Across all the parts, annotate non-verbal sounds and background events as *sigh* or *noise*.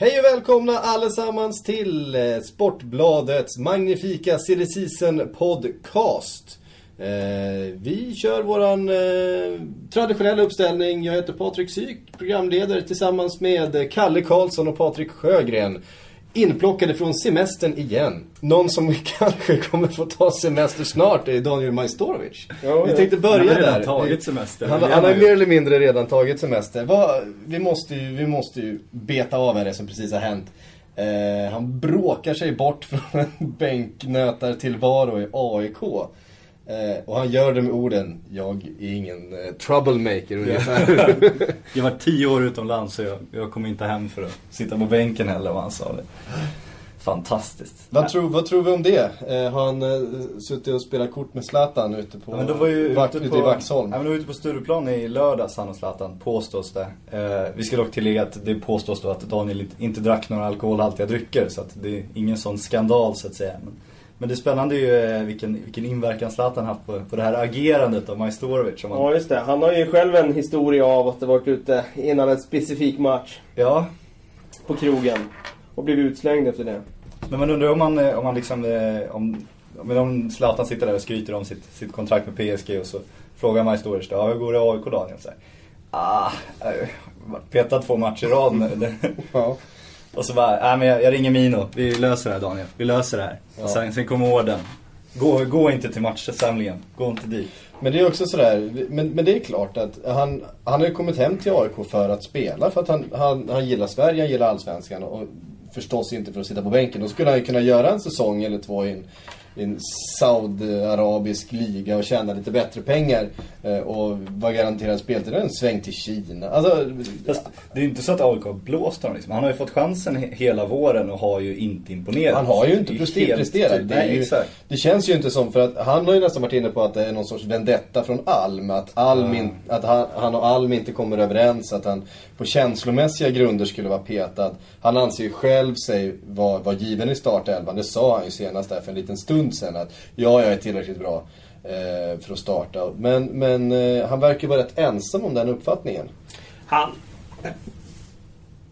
Hej och välkomna allesammans till eh, Sportbladets magnifika silly season podcast. Eh, vi kör våran eh, traditionella uppställning. Jag heter Patrik Syk, programledare tillsammans med eh, Kalle Karlsson och Patrik Sjögren. Inplockade från semestern igen. Någon som *laughs* kanske kommer få ta semester snart är Daniel Majstorovic. Ja, vi tänkte börja Han har redan där. tagit semester. Han, han har mer eller mindre redan tagit semester. Vad, vi, måste ju, vi måste ju beta av här det som precis har hänt. Eh, han bråkar sig bort *laughs* från en bänknötartillvaro i AIK. Eh, och han gör det med orden, jag är ingen eh, troublemaker ungefär. *laughs* *laughs* Jag var tio år utomlands så jag, jag kom inte hem för att sitta på bänken heller vad han sa det. Fantastiskt. vad, tror, vad tror vi om det? Eh, har han eh, suttit och spelat kort med Zlatan ute på Ja, men var ju Vack- ute ute på, i Vaxholm? Ja, men de var ute på Stureplan i lördags han och Zlatan, påstås det. Eh, vi ska dock tillägga att det påstås då att Daniel inte- inte drack några alkoholhaltiga drycker så att det är ingen sån skandal så att säga. Men, men det spännande är ju eh, vilken, vilken inverkan Zlatan haft på, på det här agerandet av Majstorovic. Han, Ja just det, han har ju själv en historia av att ha varit ute innan en specifik match ja, på krogen. Och blivit utslängd efter det. Men man undrar om man, eh, om man liksom, eh, om, men om Zlatan sitter där och skryter om sitt, sitt kontrakt med PSG och så frågar Majstorovic ja, hur går det i AIK Daniel? Så här, ah, petad två matcher i rad nu. Ja. Och så bara, nej men jag, jag ringer Mino, vi löser det här Daniel, vi löser det här. Ja. Sen, sen kommer orden. Gå, gå inte till matchsamlingen, gå inte dit. Men det är också sådär, men, men det är klart att han, han har ju kommit hem till AIK för att spela. För att han, han, han gillar Sverige, han gillar Allsvenskan och förstås inte för att sitta på bänken. Då skulle han ju kunna göra en säsong eller två i en, i en Saudiarabisk liga och tjäna lite bättre pengar. Eh, och vara garanterad speltid. En sväng till Kina. Alltså, Fast det är ju inte så att AIK har blåst honom liksom. Han har ju fått chansen he- hela våren och har ju inte imponerat. Han har ju inte presterat. tydligt. Det, är ju, det känns ju inte som, för att han har ju nästan varit inne på att det är någon sorts vendetta från Alm. Att, Alm in, att han, han och Alm inte kommer överens. Att han på känslomässiga grunder skulle vara petad. Han anser ju själv sig vara, vara given i startelvan. Det sa han ju senast där för en liten stund sedan. Att ja, jag är tillräckligt bra eh, för att starta. Men, men eh, han verkar vara rätt ensam om den uppfattningen. Han...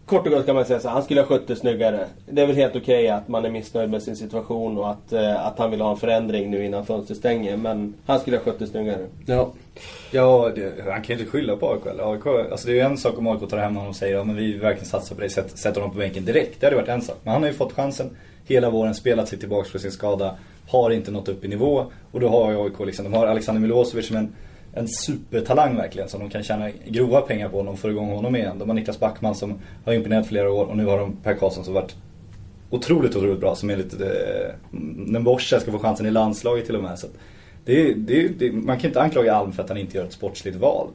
Kort och gott kan man säga så han skulle ha skött det snyggare. Det är väl helt okej att man är missnöjd med sin situation och att, eh, att han vill ha en förändring nu innan fönstret stänger. Men han skulle ha skött det snyggare. Ja. Ja, det, han kan ju inte skylla på AIK. Alltså det är ju en sak om AIK tar hem honom och säger ja, men vi verkligen satsa på dig, sätt, sätter honom på bänken direkt. Det hade varit en sak. Men han har ju fått chansen hela våren, spelat sig tillbaka från sin skada, har inte nått upp i nivå. Och då har ju AIK liksom, de har Alexander Milosevic som en, en supertalang verkligen. Som de kan tjäna grova pengar på om de får igång honom igen. De har Niklas Backman som har imponerat flera år och nu har de Per Karlsson som varit otroligt, otroligt bra. Som enligt eh, Nemborsa ska få chansen i landslaget till och med. Så att det, det, det, man kan inte anklaga Alm för att han inte gör ett sportsligt val.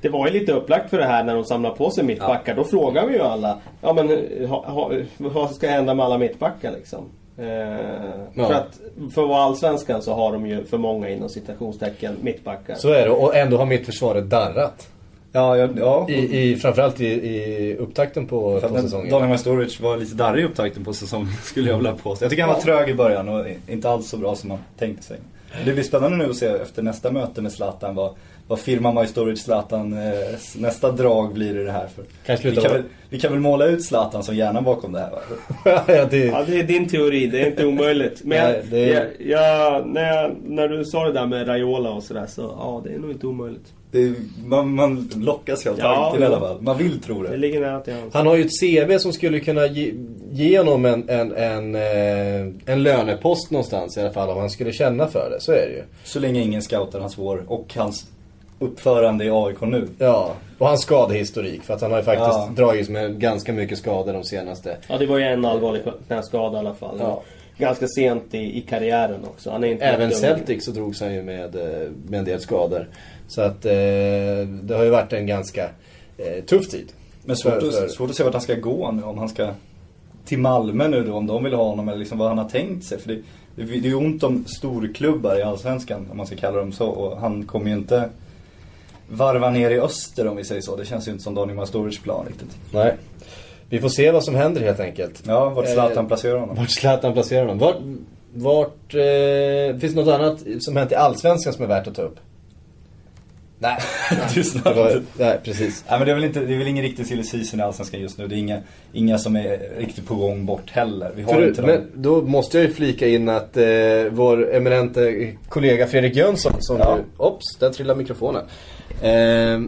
Det var ju lite upplagt för det här när de samlar på sig mittbackar. Då frågar vi ju alla. Ja men ha, ha, vad ska hända med alla mittbackar liksom? Eh, Ja. För att för att vara allsvenskan så har de ju för många inom citationstecken mittbackar. Så är det. Och ändå har mittförsvaret darrat. Ja, ja, ja. I, i, framförallt i, i upptakten på, på säsongen. Daniel Majstorovic var lite darrig i upptakten på säsongen *laughs* skulle jag vilja påstå. Jag tycker han var trög i början och inte alls så bra som man tänkte sig. Det blir spännande nu att se efter nästa möte med Zlatan vad, vad firma Majstorovic Zlatan eh, nästa drag blir i det här. För Kanske vi, kan väl, vi kan väl måla ut Zlatan som hjärnan bakom det här va? *laughs* ja, det, Ja, det är din teori. Det är inte omöjligt. Men Nej, det är- jag, jag, när, jag, när du sa det där med Raiola och sådär så ja, det är nog inte omöjligt. Det är, man, man lockas av Ja, tanken i alla fall. Man vill tro Det det. ligger nära till hands. Han har ju ett CV som skulle kunna ge, ge honom en, en, en, eh, en lönepost någonstans i alla fall om han skulle känna för det. Så är det ju. Så länge ingen scoutar hans vår och hans uppförande i AIK nu. Ja, och hans skadehistorik. För att han har ju faktiskt Ja. dragits med ganska mycket skador de senaste. Ja, det var ju en allvarlig knäskada i alla fall. Ja. Ganska sent i, i karriären också. Han är inte Även. Celtic så drogs han ju med, eh, med en del skador. Så att eh, det har ju varit en ganska eh, tuff tid. Men svårt, För- för- Att, svårt att se vart han ska gå nu. Om han ska till Malmö nu då, om de vill ha honom eller liksom vad han har tänkt sig. För det, det, det är ju ont om storklubbar i Allsvenskan, om man ska kalla dem så. Och han kommer ju inte varva ner i öster om vi säger så. Det känns ju inte som Daniel Majstorovics plan riktigt. Nej. Vi får se vad som händer helt enkelt. Ja, vart Zlatan Eh, placerar honom. Vart Zlatan placerar honom. Vart, vart eh, finns det något annat som hänt i Allsvenskan som är värt att ta upp? Nej, *laughs* Tystnad. var, nej precis. Nej men det är väl, inte, det är väl ingen riktig silly season i Allsvenskan just nu. Det är inga, inga som är riktigt på gång bort heller. Vi har För, inte men dem. då måste jag ju flika in att eh, vår eminente kollega Fredrik Jönsson som Ja. nu, Ops, där trillar mikrofonen. Eh,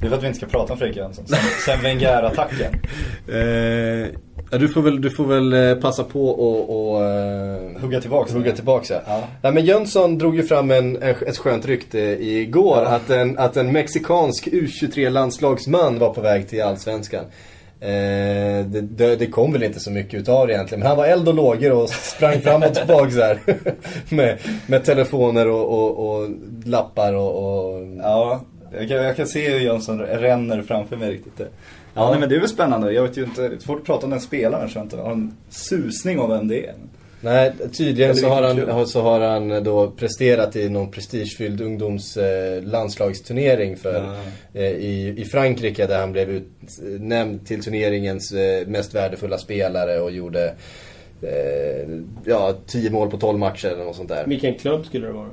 Det är för att vi inte ska prata om Fredrik Jönsson. Sen, sen Wenger-attacken. *laughs* eh, ja, du får väl, du får väl eh, passa på och, och eh, Hugga tillbaks. hugga tillbaks ja. Ja. Nej, men Jönsson drog ju fram en, en, ett skönt rykte igår Ja. att, en, att en mexikansk U23-landslagsman var på väg till Allsvenskan. Eh, det, det, det kom väl inte så mycket utav det egentligen. Men han var eld och lågor och sprang fram och tillbaka så här. *laughs* med, med telefoner och, och, och lappar och... och... Ja, jag kan, jag kan se hur Jönsson ränner framför mig riktigt. Ja, nej, men det är väl spännande. Jag vet ju inte, det är svårt att prata om den spelaren så jag inte har en susning om vem det är. Nej, tydligen så har, han, så har han då presterat i någon prestigefylld ungdoms eh, för, eh, i, i Frankrike där han blev utnämnd till turneringens eh, mest värdefulla spelare och gjorde eh, ja, 10 mål på 12 matcher eller något sånt där. Vilken klubb skulle det vara?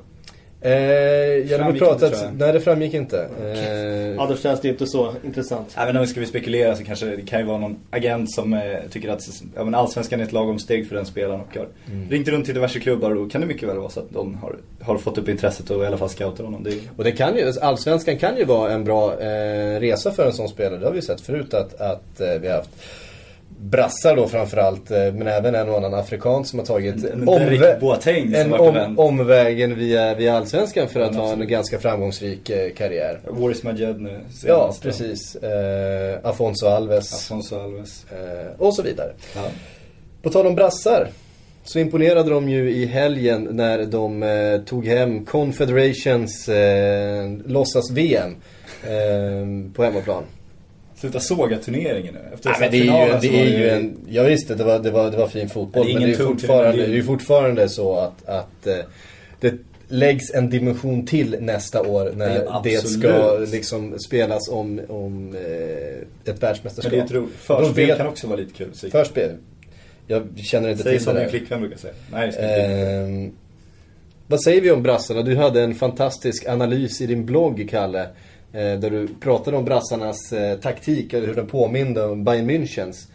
Eh, jag hade Framgick pratat, inte, tror jag. nej det framgick inte. Eh, Ja, då känns det inte så intressant. Även om vi ska vi spekulera så kanske det kan ju vara någon agent som eh, tycker att ja, men allsvenskan är ett lagom steg för den spelaren och har Mm. ringt runt till diverse klubbar och då kan det mycket väl vara så att de har, har fått upp intresset och i alla fall scoutar honom. Det är, Och det kan ju, Allsvenskan kan ju vara en bra eh, resa för en sån spelare. Det har vi sett förut att, att eh, vi har haft brassar då framförallt. Eh, men även en och annan afrikan som har tagit Derek Boateng som en om, väg. omvägen via, via Allsvenskan för Ja, att ha en ganska framgångsrik eh, karriär. Waris Majed nu senast. Ja, precis. Eh, Afonso Alves. Afonso Alves. Eh, och så vidare. Ja. På tal om brassar. Så imponerade de ju i helgen när de eh, tog hem Confederations eh, låtsas-VM eh, på hemmaplan. Sluta såga turneringen nu. Efter Nej, men det är ju, det är ju en, ja visst det var, det var, det var fin fotboll. Det men det är, fortfarande, det är ju fortfarande så att, att eh, det läggs en dimension till nästa år när Det det, ska liksom spelas om, om eh, ett Men världsmästerskap. det är ett ro- Och de Förspel vet- kan också vara lite kul. Så- Förspel. Jag känner inte Säg till som det min där. flickvän brukar säga. Nej, det ska. Ehm, vad säger vi om brassarna? Du hade en fantastisk analys i din blogg, Kalle. Eh, Där du pratade om brassarnas eh, taktik, eller hur den påminde om Bayern Münchens.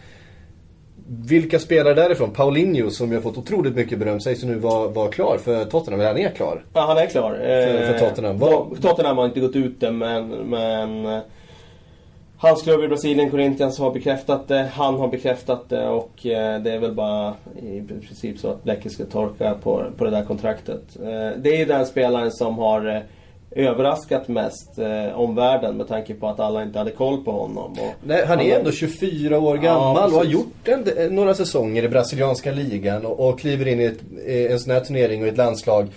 Vilka spelare därifrån? Paulinho, som ju har fått otroligt mycket beröm, sägs nu vara var klar för Tottenham. Eller han är klar. Ja, han är klar. För- för Tottenham. Vad... Vad- Tottenham har inte gått ut det, men... men eh, hans klubb i Brasilien, Corinthians, har bekräftat det. Han har bekräftat det och eh, det är väl bara i princip så att bläcket ska torka på, på det där kontraktet. Eh, det är ju den spelaren som har eh, överraskat mest eh, omvärlden med tanke på att alla inte hade koll på honom. Nej, han är ändå 24 år gammal och har gjort en, eh, några säsonger i brasilianska ligan och, och kliver in i, ett, i en sån här turnering och ett landslag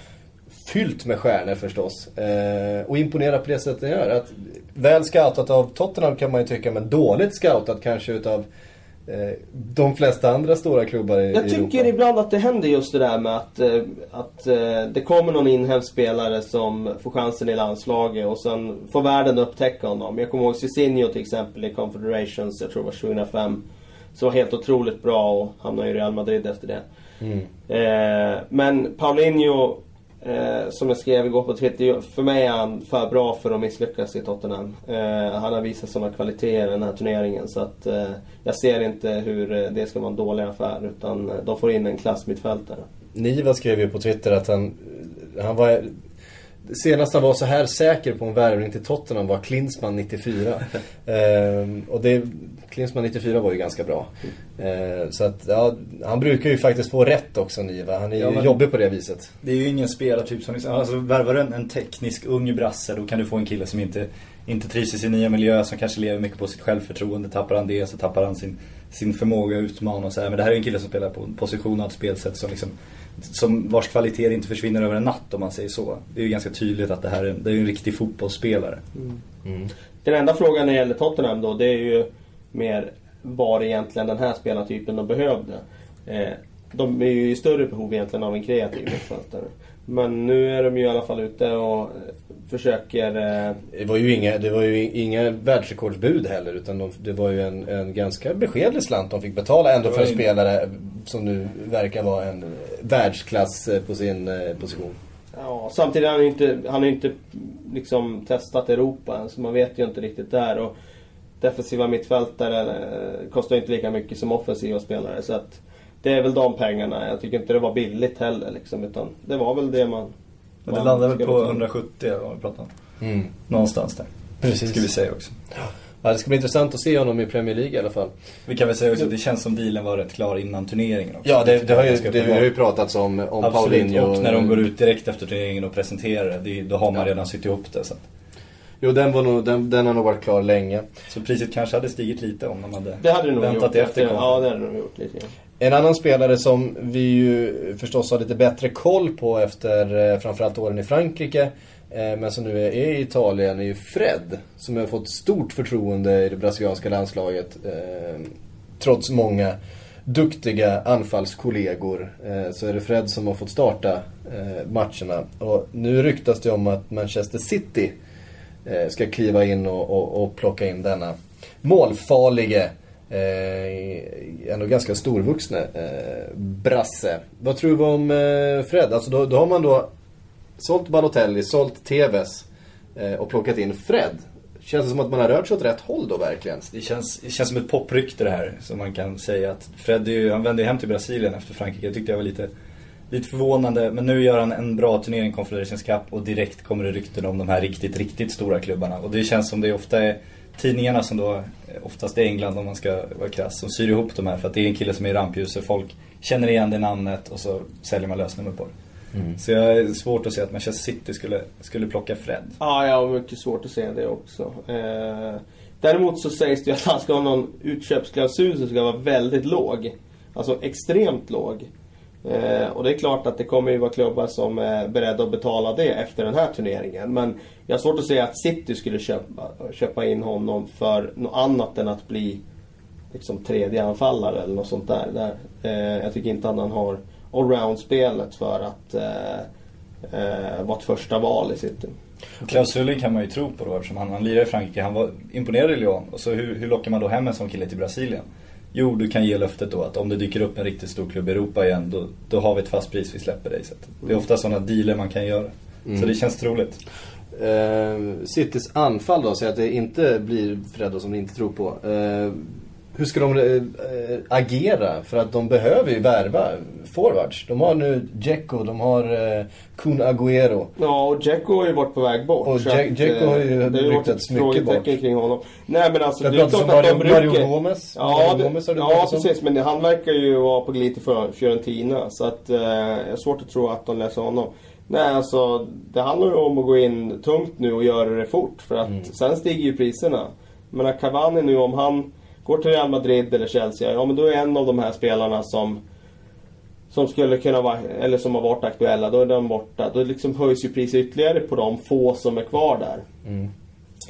fyllt med stjärnor förstås. Eh, och imponerar på det sättet han gör. Att, väl scoutat av Tottenham kan man ju tycka, men dåligt scoutat kanske utav eh, de flesta andra stora klubbar i, Jag tycker Europa. ibland att det händer just det där med att, eh, att eh, det kommer någon inhemsk spelare som får chansen i landslaget och sen får världen upptäcka honom. Jag kommer ihåg Cicinho till exempel i Confederations, jag tror det var 2005. Som var helt otroligt bra och hamnade i Real Madrid efter det. Mm. Eh, men Paulinho, eh, som jag skrev igår på Twitter, för mig är han för bra för att misslyckas i Tottenham. Eh, han har visat sådana kvaliteter i den här turneringen så att eh, jag ser inte hur eh, det ska vara en dålig affär utan eh, de får in en klassmittfältare. Niva skrev ju på Twitter att han, han var... Senast han var så här säker på en värvning till Tottenham var Klinsmann 94. *laughs* ehm, och det, Klinsmann 94 var ju ganska bra. Ehm, så att, ja, han brukar ju faktiskt få rätt också Niva. Han är Ja, ju jobbig på det viset. Det är ju ingen spelartyp som alltså värvar du en, en teknisk ung brasse då kan du få en kille som inte, inte trivs i sin nya miljö, som kanske lever mycket på sitt självförtroende. Tappar han det så tappar han sin, sin förmåga att utmana och så här. Men det här är en kille som spelar på en position och ett spelsätt som liksom som vars kvaliteter inte försvinner över en natt om man säger så. Det är ju ganska tydligt att det här är, det är en riktig fotbollsspelare. Den enda frågan när det gäller Tottenham då, det är ju mer vad egentligen den här spelartypen de behövde. Eh, de är ju i större behov egentligen av en kreativ mittfältare. Men nu är de ju i alla fall ute och försöker... Eh, Det var ju inga, det var ju inga världsrekordsbud heller utan de, det var ju en, en ganska beskedlig slant de fick betala ändå för en spelare som nu verkar vara en världsklass eh, på sin eh, position. Ja, samtidigt har han ju inte, han har inte liksom testat Europa än, så man vet ju inte riktigt där. Och defensiva mittfältare kostar ju inte lika mycket som offensiva spelare. Så att det är väl de pengarna. Jag tycker inte det var billigt heller liksom, utan det var väl det man... Men det landar väl på ta. 170 eller vad vi pratar om. Mm. Någonstans där. Precis. Ska vi säga också. Ja, det ska bli intressant att se honom i Premier League i alla fall. Vi kan väl säga också att det känns som dealen var rätt klar innan turneringen också. Ja, det, det, har, ju, det har ju pratats om, om Absolut, Paulinho. och när de går ut direkt efter turneringen och presenterar det, då har man redan sytt ihop det. Så, Jo, den, var nog, den, den har nog varit klar länge. så priset kanske hade stigit lite om de hade Det hade det nog väntat gjort. efter Ja, det hade det nog gjort lite grann. En annan spelare som vi ju förstås har lite bättre koll på efter eh, framförallt åren i Frankrike. eh, Men som nu är i Italien är ju Fred. Som har fått stort förtroende i det brasilianska landslaget. eh, Trots många duktiga anfallskollegor. Så är det Fred som har fått starta matcherna. Och nu ryktas det om att Manchester City Eh, ska kliva in och, och, och plocka in denna målfarlige Eh, ändå ganska storvuxne eh, brasse. Vad tror vi om eh, Fred? Alltså då, då har man då sålt Balotelli, sålt Tevez eh, och plockat in Fred. Känns det som att man har rört sig åt rätt håll då verkligen? Det känns, det känns som ett poprykte det här. Som man kan säga att Fred är ju, han vände ju hem till Brasilien efter Frankrike. Det tyckte jag var lite, lite förvånande. Men nu gör han en bra turnering, Confederations Cup. Och direkt kommer det rykten om de här riktigt, riktigt stora klubbarna. Och det känns som det ofta är tidningarna som då, eh, oftast i England om man ska vara krass, som syr ihop de här. För att det är en kille som är i rampljuset. Folk känner igen det namnet och så säljer man lösnummer på det. Så jag är svårt att se att Manchester City skulle, skulle plocka Fred. Ja, jag har mycket svårt att se det också. Eh, däremot så sägs det ju att han ska ha någon utköpsklausul som ska vara väldigt låg. Alltså extremt låg. Eh, och det är klart att det kommer ju vara klubbar som är beredda att betala det efter den här turneringen. Men jag har svårt att se att City skulle köpa, köpa in honom för något annat än att bli liksom tredje anfallare eller något sånt där. där. Eh, jag tycker inte att han har allround-spelet för att eh, eh, vara ett första val i City. Klaus Klausulen kan man ju tro på då eftersom han, han lirar i Frankrike. Han var imponerad i Lyon. Och så hur, hur lockar man då hem en sån kille till Brasilien? Jo, du kan ge löftet då att om det dyker upp en riktigt stor klubb i Europa igen, då, då har vi ett fast pris, vi släpper dig. Så det är ofta sådana dealer man kan göra. Så det känns troligt. Eh, Citys anfall då, säg att det inte blir Fred då, som ni inte tror på. Eh, hur ska de eh, agera? För att de behöver ju värva forwards. De har nu Dzeko, de har eh, Kun Agüero. Ja, och Dzeko har ju varit på väg bort. Och Dzeko har ju eh, ryktats ett mycket bort. kring honom. Nej men alltså, Det det är klart att de Mario- Mario rycker. Gomez. Ja, Mario det, Gomez har det ja precis. Men han verkar ju vara på glid till Fior- Fiorentina. Så att, eh, jag har svårt att tro att de läser honom. Nej, alltså det handlar ju om att gå in tungt nu och göra det fort. För att Mm. sen stiger ju priserna. Men Cavani nu, om han går till Real Madrid eller Chelsea, ja men då är en av de här spelarna som som skulle kunna vara, eller som har varit aktuella, då är de borta. Då liksom höjs ju priset ytterligare på de få som är kvar där. Mm.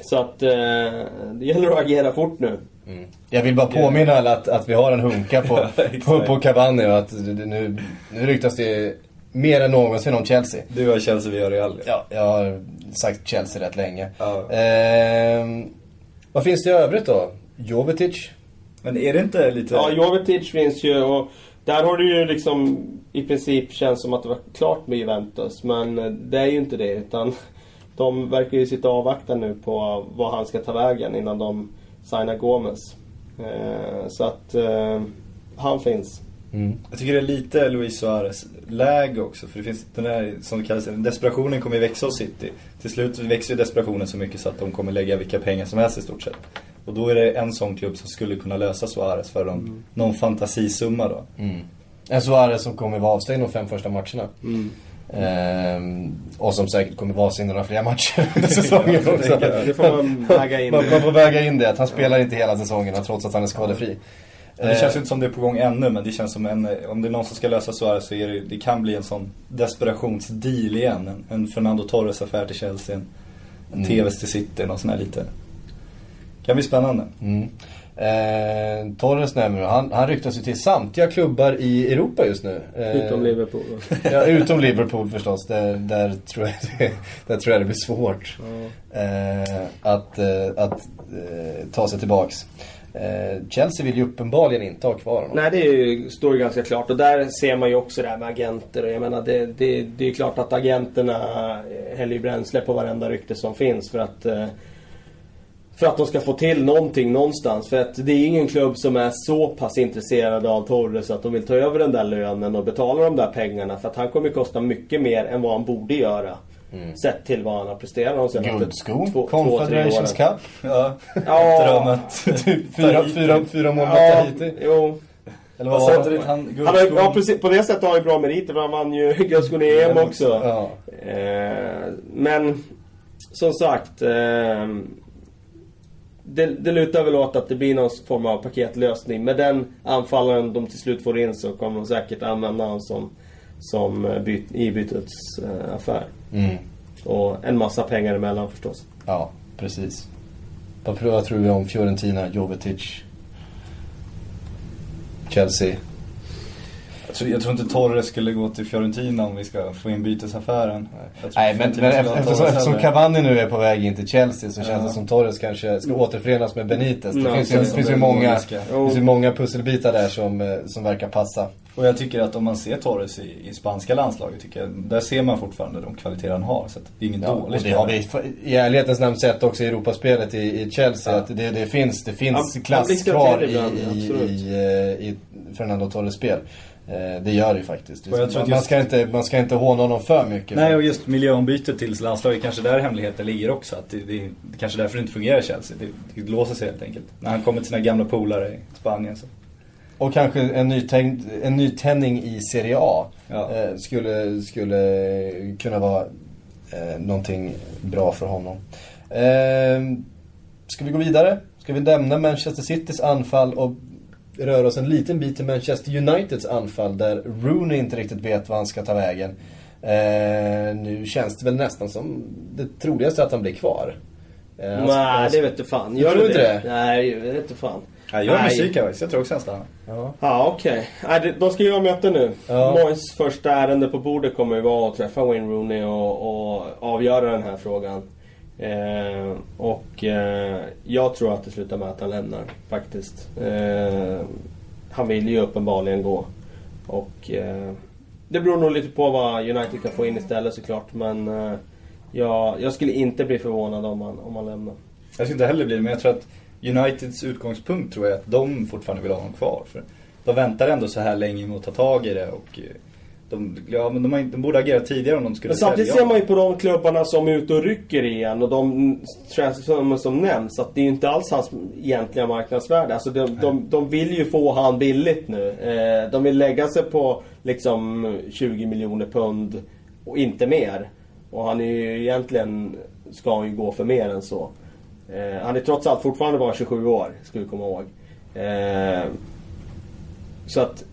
Så att eh, det gäller att agera fort nu. Jag vill bara påminna alla att, att vi har en hunka på, *laughs* på, på Cavani och att nu, nu ryktas det mer än någonsin om Chelsea. Du har Chelsea, vi har Real. Ja, jag har sagt Chelsea rätt länge. Ja. Ehm, vad finns det i övrigt då? Jovetic? Men är det inte lite... Ja, Jovetic finns ju och där har det ju liksom i princip känns som att det var klart med Juventus. Men det är ju inte det utan *laughs* de verkar ju sitta och avvakta nu på vad han ska ta vägen innan de signar Gomes. Eh, så att eh, han finns. Jag tycker det är lite Luis Suarez läge också. För det finns den där, som det kallas, desperationen kommer ju växa hos City. Till slut växer ju desperationen så mycket så att de kommer lägga vilka pengar som helst i stort sett. Och då är det en sån klubb som skulle kunna lösa Suarez för någon, någon fantasisumma då. En Suarez som kommer vara avstängd de fem första matcherna. Ehm, och som säkert kommer vara avstängd några fler matcher *laughs* under säsongen Ja, också. det får man väga in. Man, man får väga in det, att han spelar inte hela säsongen trots att han är skadefri. Det känns ju inte som det är på gång ännu men det känns som en, om det är någon som ska lösa Suarez så är det, det kan bli en sån desperationsdeal igen. En, en Fernando Torres-affär till Chelsea, en, en TVs till City, någon sån här lite. Kan bli spännande. Mm. Eh, Torres nämner han, han ryktas ju till samtliga klubbar i Europa just nu. Eh, Utom Liverpool. *laughs* Ja, utom Liverpool förstås. Där, där, tror jag det, där tror jag det blir svårt eh, att, eh, att eh, ta sig tillbaks. Eh, Chelsea vill ju uppenbarligen inte ha kvar honom. Nej, det är ju, står ju ganska klart. Och där ser man ju också det här med agenter. Och jag menar, det, det, det är ju klart att agenterna häller bränsle på varenda rykte som finns för att eh, för att de ska få till någonting någonstans. För att det är ingen klubb som är så pass intresserad av Torres att de vill ta över den där lönen och betala de där pengarna. För att han kommer kosta mycket mer än vad han borde göra. Mm. Sett till vad han har presterat de senaste Guldsko, två, Confederations Cup. Ja, ja. typ *laughs* fyra, fyra, fyra mål mot ja, Tahiti. Jo. Eller vad sa du? Han, han har, ja, precis, på det sättet har han ju bra meriter för han vann ju *laughs* Guldskon i EM också. Ja. Eh, men som sagt. Eh, det, det lutar väl åt att det blir någon form av paketlösning. Med den anfallaren de till slut får in så kommer de säkert använda honom som, som eh, byt, i bytesaffär. Eh, mm. Och en massa pengar emellan förstås. Ja, precis. Vad tror vi om Fiorentina, Jovetic, Chelsea? Jag tror, jag tror inte Torres skulle gå till Fiorentina om vi ska få in bytesaffären. Nej, men, men eftersom, eftersom Cavani nu är på väg in till Chelsea så känns det som Torres kanske ska återförenas med Benitez. Det mm. finns, ju, finns ju många, finns ju många pusselbitar där som, eh, som verkar passa. Och jag tycker att om man ser Torres i, i spanska landslaget, tycker jag, där ser man fortfarande de kvaliteter han har. Så det är ingen ja, dålig och det har vi i ärlighetens namn sett också i Europaspelet i, i Chelsea. Ja. Att det, det finns, det finns klass kvar i, i, i, eh, i Fernando Torres spel. Eh, det gör det faktiskt. Man, just... man, ska inte, man ska inte håna honom för mycket. Nej, och just miljöombytet till landslaget, kanske där hemligheten ligger också. Att det, det, det kanske därför det inte fungerar i Chelsea. Det, det låser sig helt enkelt. När han kommer till sina gamla polare i Spanien. Så. Och kanske en, nytänd, en nytändning i Serie A. Ja. Eh, skulle, skulle kunna vara eh, någonting bra för honom. Eh, ska vi gå vidare? Ska vi lämna Manchester Citys anfall och röra oss en liten bit till Manchester Uniteds anfall där Rooney inte riktigt vet vad han ska ta vägen. Eh, nu känns det väl nästan som det troligaste att han blir kvar. Eh, Nej, det vet du fan. Gör du inte det? Nej, det vet du fan. Ja, jag är musik här, jag tror också han stannar. Ja, ja okej. Okay. De ska ju ha möte nu. Ja. Moyes första ärende på bordet kommer ju vara att träffa Wayne Rooney och, och avgöra den här frågan. Eh, och eh, jag tror att det slutar med att han lämnar faktiskt. Eh, han vill ju uppenbarligen gå. Och eh, det beror nog lite på vad United kan få in istället såklart. Men eh, jag, jag, skulle inte bli förvånad om han, om han lämnar. Jag skulle inte heller bli det, men jag tror att Uniteds utgångspunkt tror jag att de fortfarande vill ha honom kvar. För de väntar ändå så här länge med att ta tag i det och eh, de, ja, men de, de borde agera tidigare om de skulle Men samtidigt ser man ju på de klubbarna som är ute och rycker igen och de transfer som nämns att det är inte alls hans egentliga marknadsvärde. Alltså de, de, de vill ju få han billigt nu. Eh, de vill lägga sig på liksom 20 miljoner pund och inte mer. Och han är ju egentligen, ska han ju gå för mer än så. Eh, han är trots allt fortfarande bara 27 år, ska vi komma ihåg. Eh, så att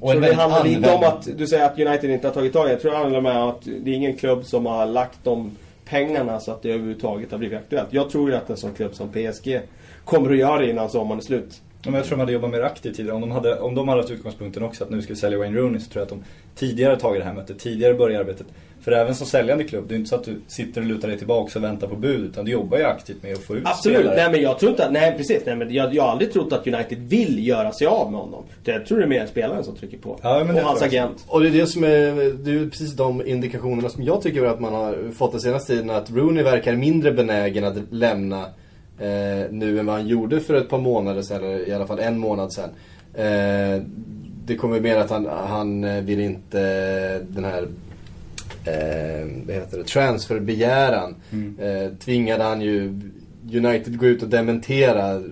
tror det handlar lite om att du säger att United inte har tagit tag i Jag tror det handlar om att det är ingen klubb som har lagt de pengarna så att det överhuvudtaget har blivit aktuellt. Jag tror ju att en sån klubb som PSG kommer att göra det innan sommaren är slut. Men jag tror de hade jobbat mer aktivt tidigare. Om de hade, om de hade haft utgångspunkten också att nu ska vi sälja Wayne Rooney så tror jag att de tidigare tagit det här mötet, tidigare börjat arbetet. För även som säljande klubb, det är inte så att du sitter och lutar dig tillbaka och väntar på bud. Utan du jobbar ju aktivt med att få ut Absolut, spelare. nej men jag tror inte att, nej precis, nej men jag, jag har aldrig trott att United vill göra sig av med honom. Jag tror det är mer spelaren som trycker på. Ja, men och hans agent. Och det är det som är, det är precis de indikationerna som jag tycker att man har fått den senaste tiden. Att Rooney verkar mindre benägen att lämna eh, nu än vad han gjorde för ett par månader sedan, eller i alla fall en månad sedan. Eh, det kommer mer att han, han vill inte den här eh, vad heter det, transferbegäran mm. eh, tvingade han ju United gå ut och dementera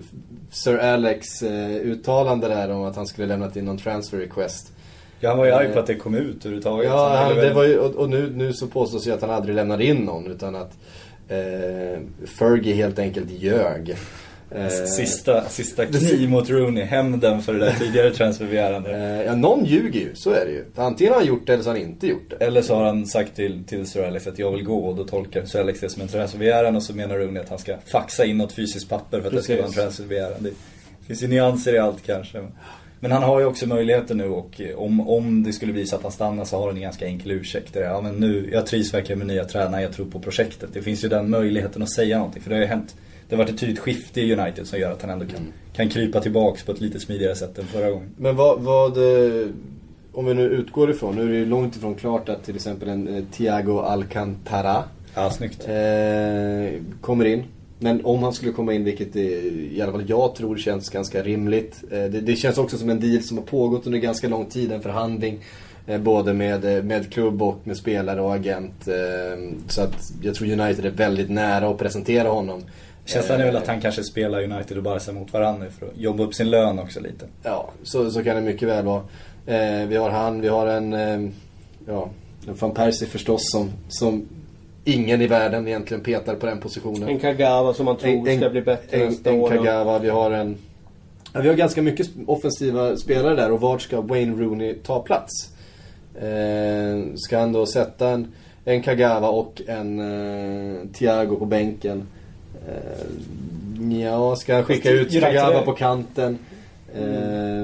Sir Alex eh, uttalande där om att han skulle lämnat in någon transfer request. Ja, han var ju arg på att det kom ut överhuvudtaget. Ja, han, det var ju, och, och, nu, nu så påstås ju att han aldrig lämnade in någon utan att eh, Fergie helt enkelt ljög. Eh, sista, sista kniv mot Rooney, hämnden för det där tidigare transferbegärandet. Eh, ja, någon ljuger ju, så är det ju. Antingen har han gjort det eller så har han inte gjort det. Eller så har han sagt till, till Sir Alex att jag vill gå och då tolkar Sir Alex det som en transferbegäran och så menar Rooney att han ska faxa in något fysiskt papper för att Precis. det ska vara en transferbegäran. Det finns ju nyanser i allt kanske. Men han har ju också möjligheten nu och om, om det skulle visa att han stannar så har han en ganska enkel ursäkt. Ja men nu, jag trivs verkligen med nya tränare, jag tror på projektet. Det finns ju den möjligheten att säga någonting för det har ju hänt det har varit ett tydligt skifte i United som gör att han ändå kan, Mm. kan krypa tillbaks på ett lite smidigare sätt än förra gången. Men vad, vad eh, om vi nu utgår ifrån, nu är det ju långt ifrån klart att till exempel en eh, Thiago Alcantara Ja, snyggt. eh, kommer in. Men om han skulle komma in, vilket det, i alla fall jag tror känns ganska rimligt. Eh, det, det känns också som en deal som har pågått under ganska lång tid, en förhandling. Eh, både med, eh, med klubb och med spelare och agent. Så att jag tror United är väldigt nära att presentera honom. Känslan är väl att han kanske spelar United och Barca mot varandra för att jobba upp sin lön också lite. Ja, så, så kan det mycket väl vara. Vi har han, vi har en, ja, en van Persie förstås som, som ingen i världen egentligen petar på den positionen. En Kagawa som man tror ska bli bättre en, nästa en år. Kagawa, vi har en... Ja, vi har ganska mycket offensiva spelare där och vart ska Wayne Rooney ta plats? Eh, ska han då sätta en, en Kagawa och en eh, Thiago på bänken? Eh, ja, ska han skicka ut United Kagawa på kanten? Eh,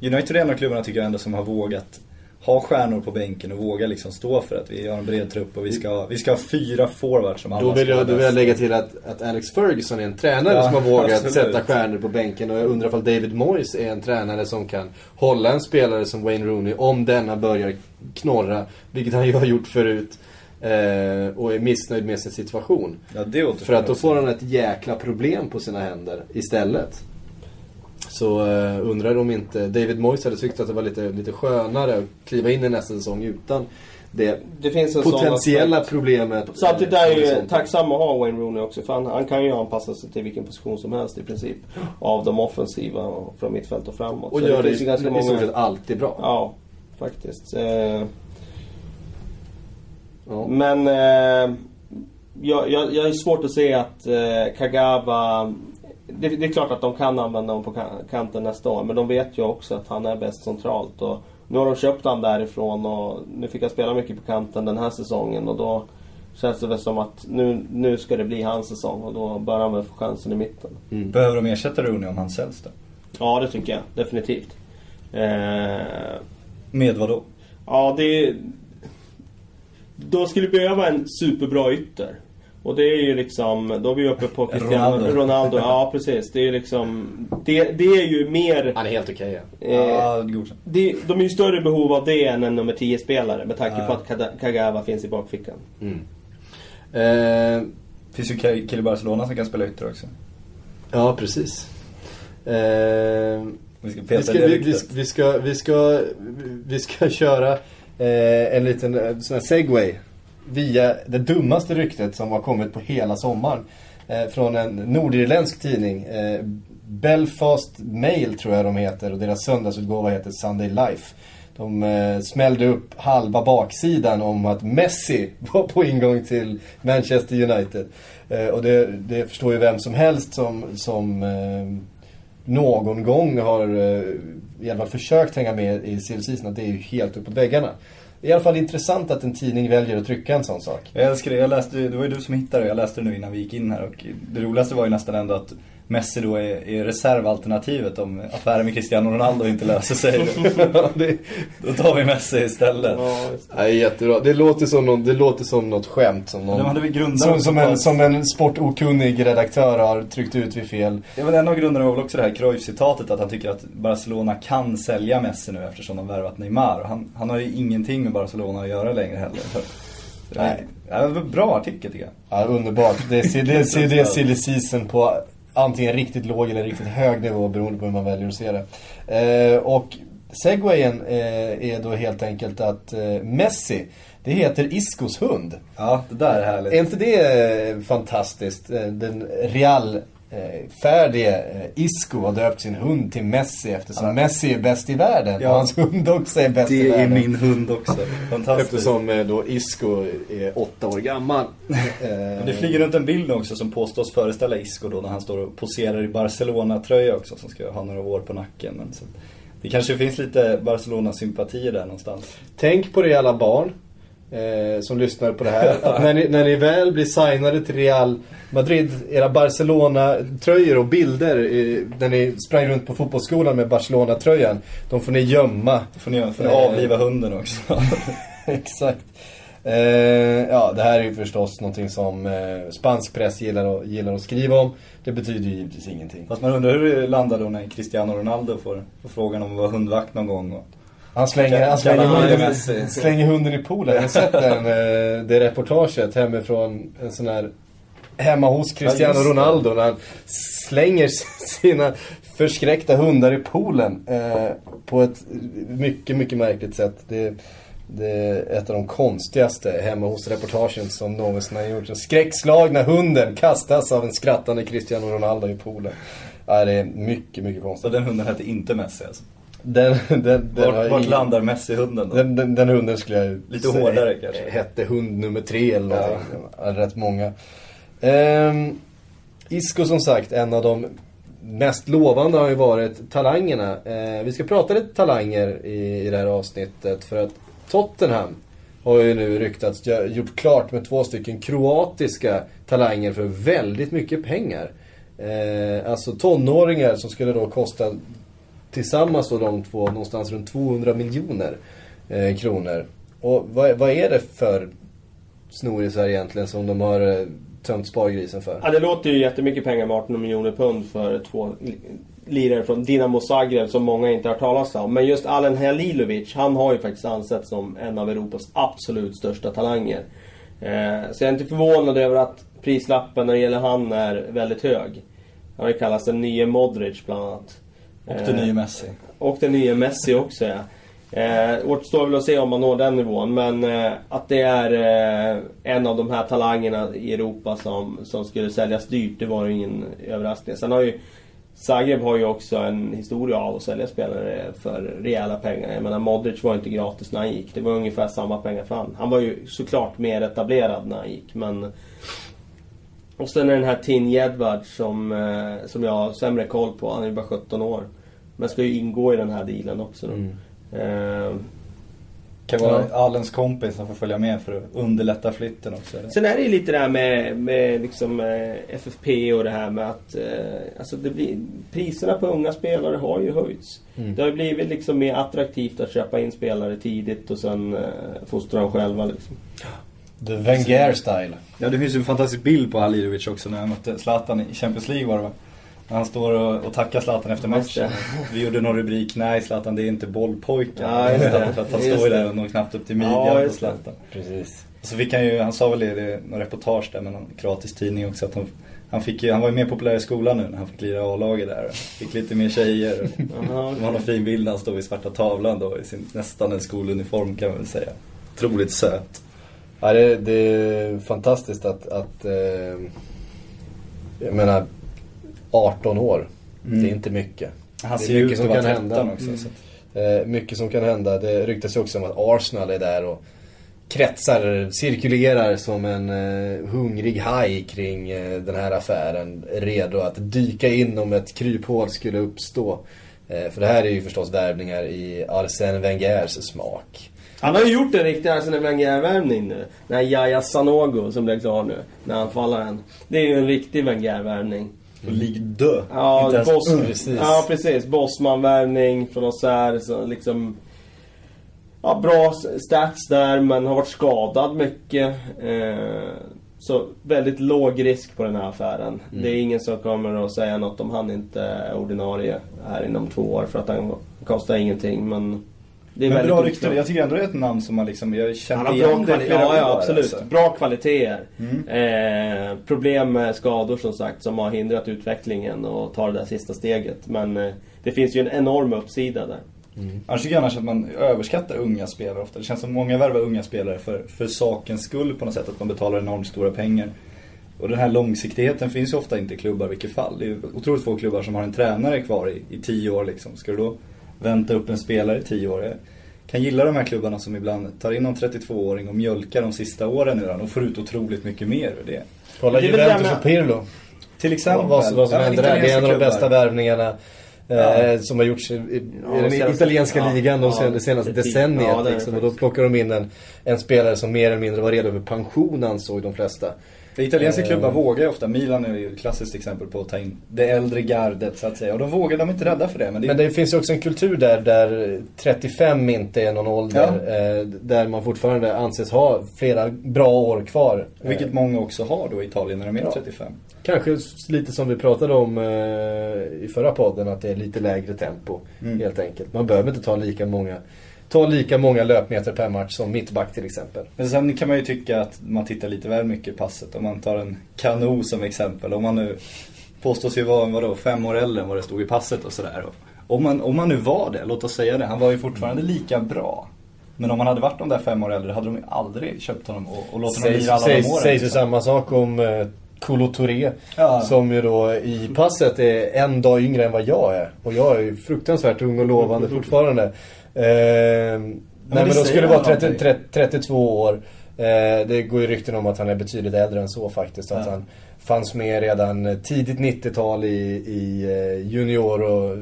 United är en av klubbarna tycker jag ändå som har vågat ha stjärnor på bänken och våga liksom stå för att vi har en bred trupp och vi ska, vi ska ha fyra forwards som alla Då vill jag, då vill jag lägga till att, att Alex Ferguson är en tränare Ja, som har vågat absolut. sätta stjärnor på bänken. Och jag undrar ifall David Moyes är en tränare som kan hålla en spelare som Wayne Rooney om denna börjar knorra, vilket han ju har gjort förut. Eh, och är missnöjd med sin situation. Ja, det För att då får han ett jäkla problem på sina händer istället. Så uh, undrar om inte David Moyes hade tyckt att det var lite, lite skönare att kliva in i nästa säsong utan det Det finns en sån potentiella aspekt. problemet. Samtidigt eh, är jag ju tacksam att ha Wayne Rooney också. För han, han kan ju anpassa sig till vilken position som helst i princip. Av de offensiva och från mittfält och framåt. Och Så gör det, finns ju ganska i stort sett alltid bra. Ja, faktiskt. Eh, Ja. Men eh, jag, jag, jag är svårt att se att eh, Kagawa... Det, det är klart att de kan använda honom på ka- kanten nästa år. Men de vet ju också att han är bäst centralt. Och nu har de köpt han därifrån och nu fick jag spela mycket på kanten den här säsongen. Och då känns det väl som att nu, nu ska det bli hans säsong. Och då bör han väl få chansen i mitten. Behöver de ersätta Rooney om han säljs då? Ja, det tycker jag. Definitivt. Eh, Med vad då? Ja, det... De skulle behöva en superbra ytter. Och det är ju liksom, då är vi uppe på Cristiano Ronaldo. Ronaldo. Ja, precis. Det är ju liksom, det, det är ju mer... Han är helt okej. ja. Eh, Ja, det, de är ju större behov av det än en nummer 10-spelare med tanke Ja. på att Kagawa finns i bakfickan. Eh, Finns ju ki- kille i Barcelona som kan spela ytter också. ja, precis. Eh, Vi ska vi, ska, vi, vi, ska, vi, ska, vi ska köra eh, en liten eh, sån här segway via det dummaste ryktet som har kommit på hela sommaren. Eh, från en nordirländsk tidning. Eh, Belfast Mail tror jag de heter och deras söndagsutgåva heter Sunday Life. De eh, smällde upp halva baksidan om att Messi *laughs* var på ingång till Manchester United. Eh, och det, det förstår ju vem som helst som, som eh, någon gång har eh, i alla fall försökt hänga med i silly att det är ju helt uppåt väggarna. I alla fall intressant att en tidning väljer att trycka en sån sak. Jag älskar det. Jag läste, det var ju du som hittade det. Jag läste det nu innan vi gick in här. Och det roligaste var ju nästan ändå att Messi då är, är reservalternativet om affären med Cristiano Ronaldo inte löser sig. *laughs* det, Då tar vi Messi istället. Ja, det. Nej, jättebra. Det låter som, någon, det låter som något skämt. Som, någon, De som, som, en, som en sportokunnig redaktör har tryckt ut vid fel. Det var en av grunderna var väl också det här Cruyff-citatet att han tycker att Barcelona kan sälja Messi nu eftersom de värvat Neymar. Han, han har ju ingenting med Barcelona att göra längre heller. Nej. Ja, det var en bra artikel tycker jag. Ja, underbart. Det är, det, är, det är silly season på antingen riktigt låg eller riktigt hög nivå beroende på hur man väljer att se det. Eh, och segwayen eh, är då helt enkelt att eh, Messi, det heter Iscos hund. Ja, det där är härligt. Är inte det fantastiskt? Den Real eh, färdige eh, Isco har döpt sin hund till Messi eftersom Ja. Messi är bäst i världen. Ja. Och hans hund också är bäst i Det är världen. min hund också. Fantastiskt. Eftersom eh, då Isco är åtta år gammal. *laughs* Men Det flyger runt en bild också som påstås föreställa Isco då när han står och poserar i Barcelona-tröja också som ska ha några år på nacken. Men så, det kanske finns lite Barcelona-sympatier där någonstans. Tänk på det alla barn eh, som lyssnar på det här. Att när, ni, när ni väl blir signade till Real Madrid, era Barcelona-tröjor och bilder eh, när ni sprang runt på fotbollsskolan med Barcelona-tröjan. De får ni gömma. Får ni, får ni Eh. avliva hunden också. *laughs* Exakt. Eh, ja, det här är ju förstås någonting som eh, spansk press gillar att, gillar att skriva om. Det betyder ju givetvis ingenting. Fast man undrar hur det landar då när Cristiano Ronaldo får, får frågan om att vara hundvakt någon gång. Och... Han slänger, han slänger, hunden, slänger hunden i poolen. Jag har sett den, eh, det reportaget hemifrån en sån här hemma hos Cristiano. Ronaldo när han slänger *laughs* sina förskräckta hundar i poolen eh, på ett mycket, mycket märkligt sätt. Det, det är ett av de konstigaste hemma hos reportagen som någonsin har gjorts. Den skräckslagna hunden kastas av en skrattande Cristiano Ronaldo i poolen. Ja, det är mycket, mycket Så konstigt. den hunden hette inte Messi alltså. Den, den, den, Vart, vart landar Messi-hunden då? den, den, den hunden skulle jag Lite säga hårdare kanske. Hette hund nummer tre eller någonting. Ja. Rätt många. Ehm, Isco som sagt, en av de mest lovande har ju varit talangerna. Eh, vi ska prata lite talanger i, i det här avsnittet för att Tottenham har ju nu ryktats gjort klart med två stycken kroatiska talanger för väldigt mycket pengar. Eh, alltså tonåringar som skulle då kosta tillsammans då de två någonstans runt 200 miljoner eh, kronor. Och vad, vad är det för snorisar egentligen som de har eh, tömt spargrisen för? Ja, det låter ju jättemycket pengar med 18 miljoner pund för två lirare från Dinamo Zagreb som många inte har hört talas om. Men just Alen Halilovic, han har ju faktiskt ansetts som en av Europas absolut största talanger. Eh, så jag är inte förvånad över att prislappen när det gäller han är väldigt hög. Han har ju kallats den nye Modric bland annat. Och den Eh, nya Messi. och den nya Messi också ja. Eh, återstår väl att se om man når den nivån. Men eh, att det är eh, en av de här talangerna i Europa som, som skulle säljas dyrt, det var ju ingen överraskning. Sen har ju Zagreb har ju också en historia av att sälja spelare för rejäla pengar. Jag menar Modric var inte gratis när han gick. Det var ungefär samma pengar för han. Han var ju såklart mer etablerad när han gick men... Och sen är den här Tin Jedvard som, eh, som jag har sämre koll på. Han är ju bara 17 år. Men ska ju ingå i den här dealen också då. Eh, Kan vara Allens kompis som får följa med för att underlätta flytten också. Eller? Sen är det ju lite det här med, med liksom, eh, FFP och det här med att eh, alltså det blir, priserna på unga spelare har ju höjts. Det har ju blivit liksom mer attraktivt att köpa in spelare tidigt och sen eh, fostra dem själva. Liksom. The Wenger style. Ja, det finns ju en fantastisk bild på Halilovic också när han mötte Zlatan i Champions League var det va? Han står och, och tackar Zlatan efter matchen. Vi gjorde någon rubrik, nej Zlatan det är inte bollpojken. Ja. För att han står ju där och når knappt upp till midjan Ja, på. Zlatan. Precis. Så fick han ju, han sa väl det, är någon reportage där med någon kroatisk tidning också att han, han, fick han var ju mer populär i skolan nu när han fick lira i A-laget där. Fick lite mer tjejer. och- Det var någon fin bild när han står vid svarta tavlan då i sin nästan en skoluniform kan man väl säga. Otroligt söt. Ja, det, det är fantastiskt att, att eh, jag menar 18 år. Mm. Det är inte mycket. Han Det är ser ut mycket att som vara kan 13 hända. också. Mm. Att, Eh, mycket som kan hända. Det ryktas ju också om att Arsenal är där och kretsar, cirkulerar som en eh, hungrig haj kring eh, den här affären. Redo att dyka in om ett kryphål skulle uppstå. Eh, för det här är ju förstås värvningar i Arsène Wengers smak. Han har ju gjort en riktig Arsene Wenger-värvning nu. Den här Yahya Sanogo som blev klar nu. När anfallaren. Det är ju en riktig Wenger-värvning. Och ligg dö. Ja, ens- boss, Mm. precis. ja precis. Bosman-värvning från Auxerre. Så liksom... Ja, bra stats där men har varit skadad mycket. Eh, så väldigt låg risk på den här affären. Det är ingen som kommer att säga något om han inte är ordinarie här inom två år för att han kostar ingenting. Men det är Men väldigt bra rykte. Jag tycker ändå det är ett namn som man liksom, jag Han känner har igen bra det kvalitet. flera Ja, ja, absolut. alltså. Bra kvaliteter. Mm. Eh, problem med skador som sagt som har hindrat utvecklingen och tar det där sista steget. Men eh, det finns ju en enorm uppsida där. Annars tycker jag annars att man överskattar unga spelare ofta. Det känns som många värvar unga spelare för, för sakens skull på något sätt. Att man betalar enormt stora pengar. Och den här långsiktigheten finns ju ofta inte i klubbar i vilket fall. Det är otroligt få klubbar som har en tränare kvar i, i tio år liksom. Ska du då vänta upp en spelare i tio år? Jag kan gilla de här klubbarna som ibland tar in någon 32-åring och mjölkar de sista åren redan och får ut otroligt mycket mer ur det. Kolla Juventus och Pirlo. Till exempel. Vad, vad, vad som Ja, händer där. Det är en av de bästa klubbar. värvningarna eh, Ja. som har gjorts i, i, Ja, den senaste- italienska ja, ligan de senaste fint. decenniet. Liksom. Och då plockar de in en, en spelare som mer eller mindre var redo för pension ansåg de flesta. Det italienska Eh. klubbar vågar ju ofta, Milan är ju ett klassiskt exempel på att ta in det äldre gardet så att säga. Och de vågar, de är inte rädda för det. Men det, Men det finns ju också en kultur där, där 35 inte är någon ålder. Eh, där man fortfarande anses ha flera bra år kvar. Eh, Vilket många också har då i Italien när de är Ja. 35. Kanske lite som vi pratade om eh, i förra podden, att det är lite lägre tempo. Mm. Helt enkelt. Man behöver inte ta lika många Ta lika många löpmeter per match som mittback till exempel. Men sen kan man ju tycka att man tittar lite väl mycket i passet. Om man tar en Kano som exempel. Om man nu påstås ju vara vadå, fem år äldre än vad det stod i passet och sådär. Om man, om man nu var det, låt oss säga det. Han var ju fortfarande lika bra. Men om han hade varit de där fem år äldre hade de ju aldrig köpt honom och, och låtit honom lira alla sägs, de åren. sägs ju liksom. samma sak om eh, Kolo Touré. Ja. Som ju då i passet är en dag yngre än vad jag är. Och jag är ju fruktansvärt ung och lovande fortfarande. Eh, nej men då skulle det vara någonting. 30, 30, 32 år. Eh, det går ju rykten om att han är betydligt äldre än så faktiskt. Att Ja. han fanns med redan tidigt 90-tal i, i eh, junior och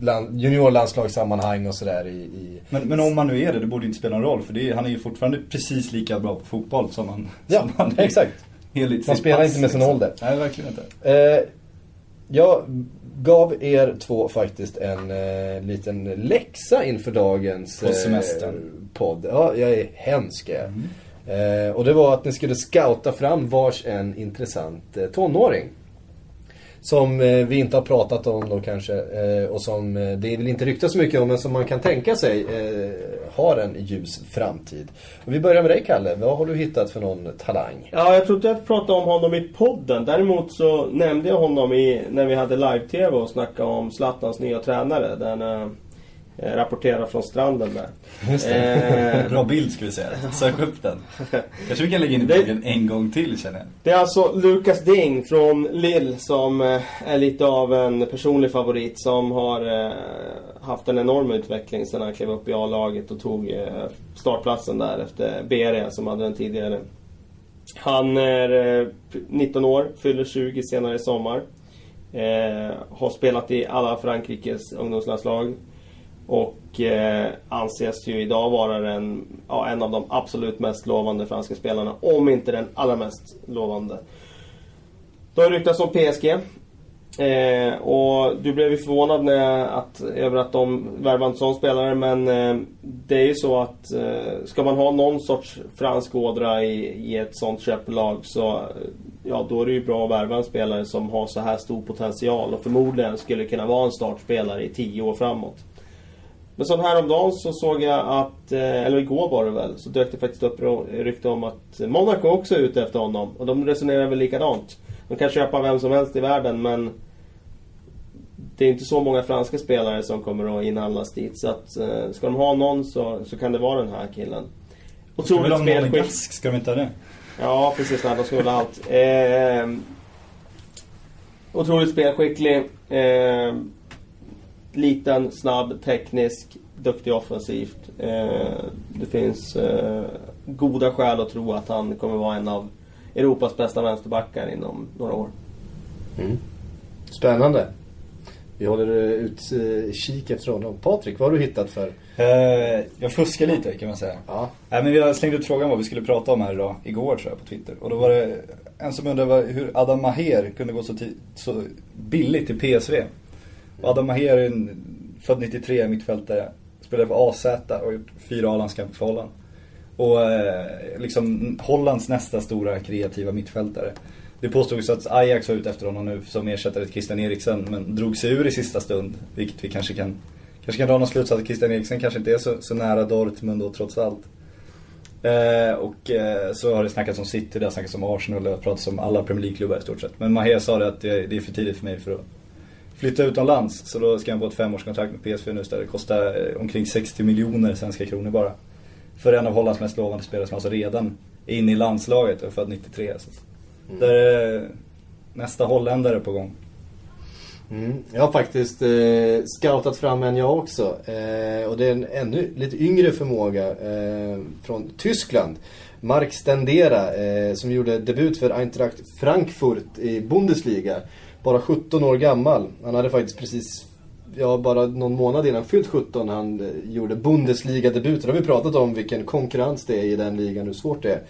land, juniorlandslagssammanhang och sådär i, i Men, men om man nu är det, det borde inte spela någon roll. För är, han är ju fortfarande precis lika bra på fotboll som han, Ja, som han är exakt. Man spelar pass, inte med sin liksom. ålder. Nej, verkligen inte. Eh, jag gav er två faktiskt en eh, liten läxa inför dagens På semestern. podd. Ja, jag är hemsk jag. Mm. eh, Och det var att ni skulle scouta fram vars en intressant eh, tonåring. Som eh, vi inte har pratat om då kanske. Eh, och som eh, det vill inte ryktas så mycket om men som man kan tänka sig har en ljus framtid. Och vi börjar med dig Kalle. Vad har du hittat för någon talang? Ja, jag trodde jag pratade om honom i podden. Däremot så nämnde jag honom i, när vi hade live-tv och snackade om Zlatans nya tränare. Den, eh, rapporterar från stranden där. Just Eh, Bra bild skulle vi säga. Sök upp den. Kanske vi kan lägga in i Det- bloggen en gång till känner jag. Det är alltså Lucas Ding från Lille som eh, är lite av en personlig favorit som har haft en enorm utveckling sedan han klev upp i A-laget och tog startplatsen där efter Beria som hade den tidigare. Han är eh, 19 år, fyller 20 senare i sommar. Har spelat i alla Frankrikes ungdomslandslag. Och eh, anses ju idag vara den, ja, en av de absolut mest lovande franska spelarna. Om inte den allra mest lovande. Det har ryktats om PSG. Eh, och du blev ju förvånad när, att, över att de värvade en sån spelare men eh, det är ju så att eh, ska man ha någon sorts fransk ådra i, i ett sånt köplag så ja, då är det ju bra att värva en spelare som har så här stor potential och förmodligen skulle kunna vara en startspelare i tio år framåt. Men så häromdagen så såg jag att, eh, eller igår var det väl, så dök det faktiskt upp rykte om att Monaco också är ute efter honom. Och de resonerar väl likadant. De kan köpa vem som helst i världen men det är inte så många franska spelare som kommer att inhandlas dit. Så att eh, ska de ha någon så, så kan det vara den här killen. Vi Otroligt spelskick. Ska de inte ha det? Ja, precis. Nej, de ha allt. Eh, otroligt spelskicklig. Eh, liten, snabb, teknisk, duktig offensivt. Eh, det finns eh, goda skäl att tro att han kommer vara en av Europas bästa vänsterbackar inom några år. Spännande. Vi håller eh, utkik efter honom. Patrik, vad har du hittat för? Eh, jag fuskar lite kan man säga. Ja. Nej, men vi har slängt ut frågan vad vi skulle prata om här idag, igår tror jag på Twitter. Och då var det en som undrade hur Adam Maher kunde gå så, så billigt till PSV. Och Adam Maher är en född 93 mittfältare. Spelade för AZ och har gjort fyra A-landskamper för Holland. Och eh, liksom Hollands nästa stora kreativa mittfältare. Det påstods att Ajax var ute efter honom nu som ersättare till Christian Eriksen men drog sig ur i sista stund. Vilket vi kanske kan, kanske kan dra någon slutsats att Christian Eriksen kanske inte är så, så nära Dortmund då trots allt. Eh, och eh, så har det snackats om City, det har snackats om Arsenal, det har pratats om alla Premier League-klubbar i stort sett. Men Maher sa det att det, det är för tidigt för mig för att flytta utomlands. Så då ska han få ett femårskontrakt med PSV nu istället. Det kostar eh, omkring 60 miljoner svenska kronor bara. För en av Hollands mest lovande spelare som alltså redan är inne i landslaget och är född 93. Så. att Där är nästa holländare på gång. Mm. Jag har faktiskt eh, scoutat fram en jag också. Eh, och det är en ännu lite yngre förmåga eh, från Tyskland. Mark Stendera eh, som gjorde debut för Eintracht Frankfurt i Bundesliga. Bara 17 år gammal. Han hade faktiskt precis, ja bara någon månad innan fyllt 17 han eh, gjorde Bundesliga-debut. Då har vi pratat om vilken konkurrens det är i den ligan, hur svårt det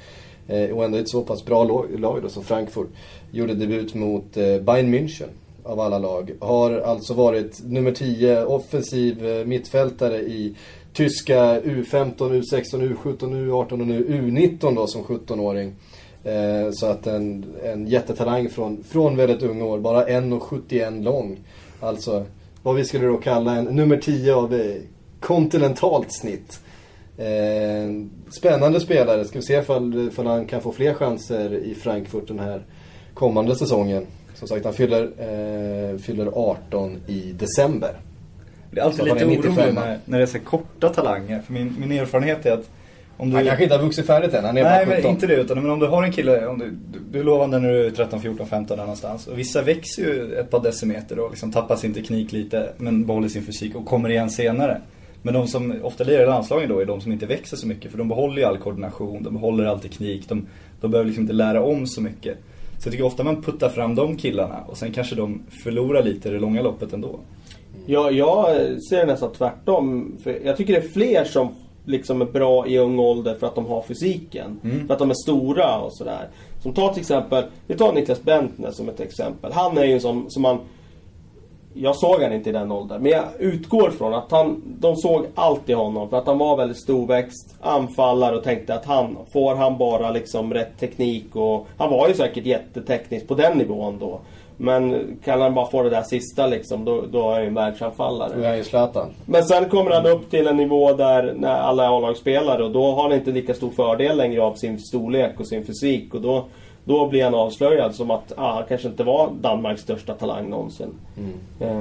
är. eh, och ändå ett så pass bra lag, då, som Frankfurt, gjorde debut mot eh, Bayern München av alla lag. Har alltså varit nummer 10 offensiv eh, mittfältare i tyska U15, U16, U17, U18 och nu U19 då som 17-åring. Eh, så att en, en jättetalang från, från väldigt unga år, bara 1,71 lång. Alltså vad vi skulle då kalla en nummer 10 av eh, kontinentalt snitt. Eh, spännande spelare, ska vi se ifall, ifall han kan få fler chanser i Frankfurt den här kommande säsongen. Som sagt, han fyller, eh, fyller 18 i december. Det är alltid lite han är 95. orolig när, när det är så korta talanger. För min, min erfarenhet är att om du... Han kanske inte har vuxit färdigt än, han är Nej bara 17. men inte det utan men om du har en kille, om du, du, du är lovande när du är 13, 14, 15 där någonstans. Och vissa växer ju ett par decimeter och liksom tappar sin teknik lite men behåller sin fysik och kommer igen senare. Men de som ofta lirar i landslagen då är de som inte växer så mycket för de behåller ju all koordination, de behåller all teknik, de, de behöver liksom inte lära om så mycket. Så jag tycker ofta man puttar fram de killarna och sen kanske de förlorar lite i det långa loppet ändå. Jag, jag ser det nästan tvärtom. För jag tycker det är fler som liksom är bra i ung ålder för att de har fysiken. Mm. För att de är stora och sådär. Som tar till exempel, vi tar Niklas Bentner som ett exempel. Han är ju en sån som man... Jag såg han inte i den åldern, men jag utgår från att han, de såg allt i honom. För att han var väldigt storväxt, anfallare och tänkte att han, får han bara liksom rätt teknik och... Han var ju säkert jätteteknisk på den nivån då. Men kan han bara få det där sista liksom, då, då är han ju en världsanfallare. Nu är han ju Zlatan. Men sen kommer han upp till en nivå där när alla är A-lagsspelare och då har han inte lika stor fördel längre av sin storlek och sin fysik. Och då, då blir han avslöjad som att ah, han kanske inte var Danmarks största talang någonsin. Eh,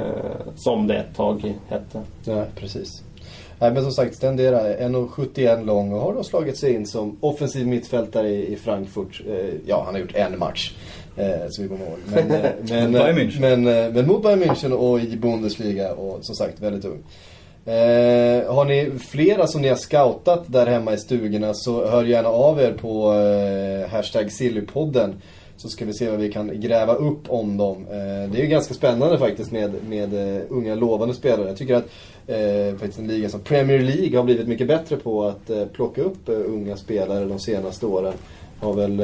som det ett tag hette. Ja, precis. Nej, men som sagt, Stendera är 1,71 lång och har då slagit sig in som offensiv mittfältare i, i Frankfurt. Eh, ja, han har gjort en match. Eh, så vi kommer ihåg. *laughs* Men, eh, men, München. men, eh, men mot Bayern München och i Bundesliga och som sagt väldigt ung. Eh, har ni flera som ni har scoutat där hemma i stugorna så hör gärna av er på eh, hashtag Sillypodden. Så ska vi se vad vi kan gräva upp om dem. Eh, det är ju ganska spännande faktiskt med, med eh, unga lovande spelare. Jag tycker att eh, faktiskt en liga som Premier League har blivit mycket bättre på att eh, plocka upp eh, unga spelare de senaste åren. Har väl...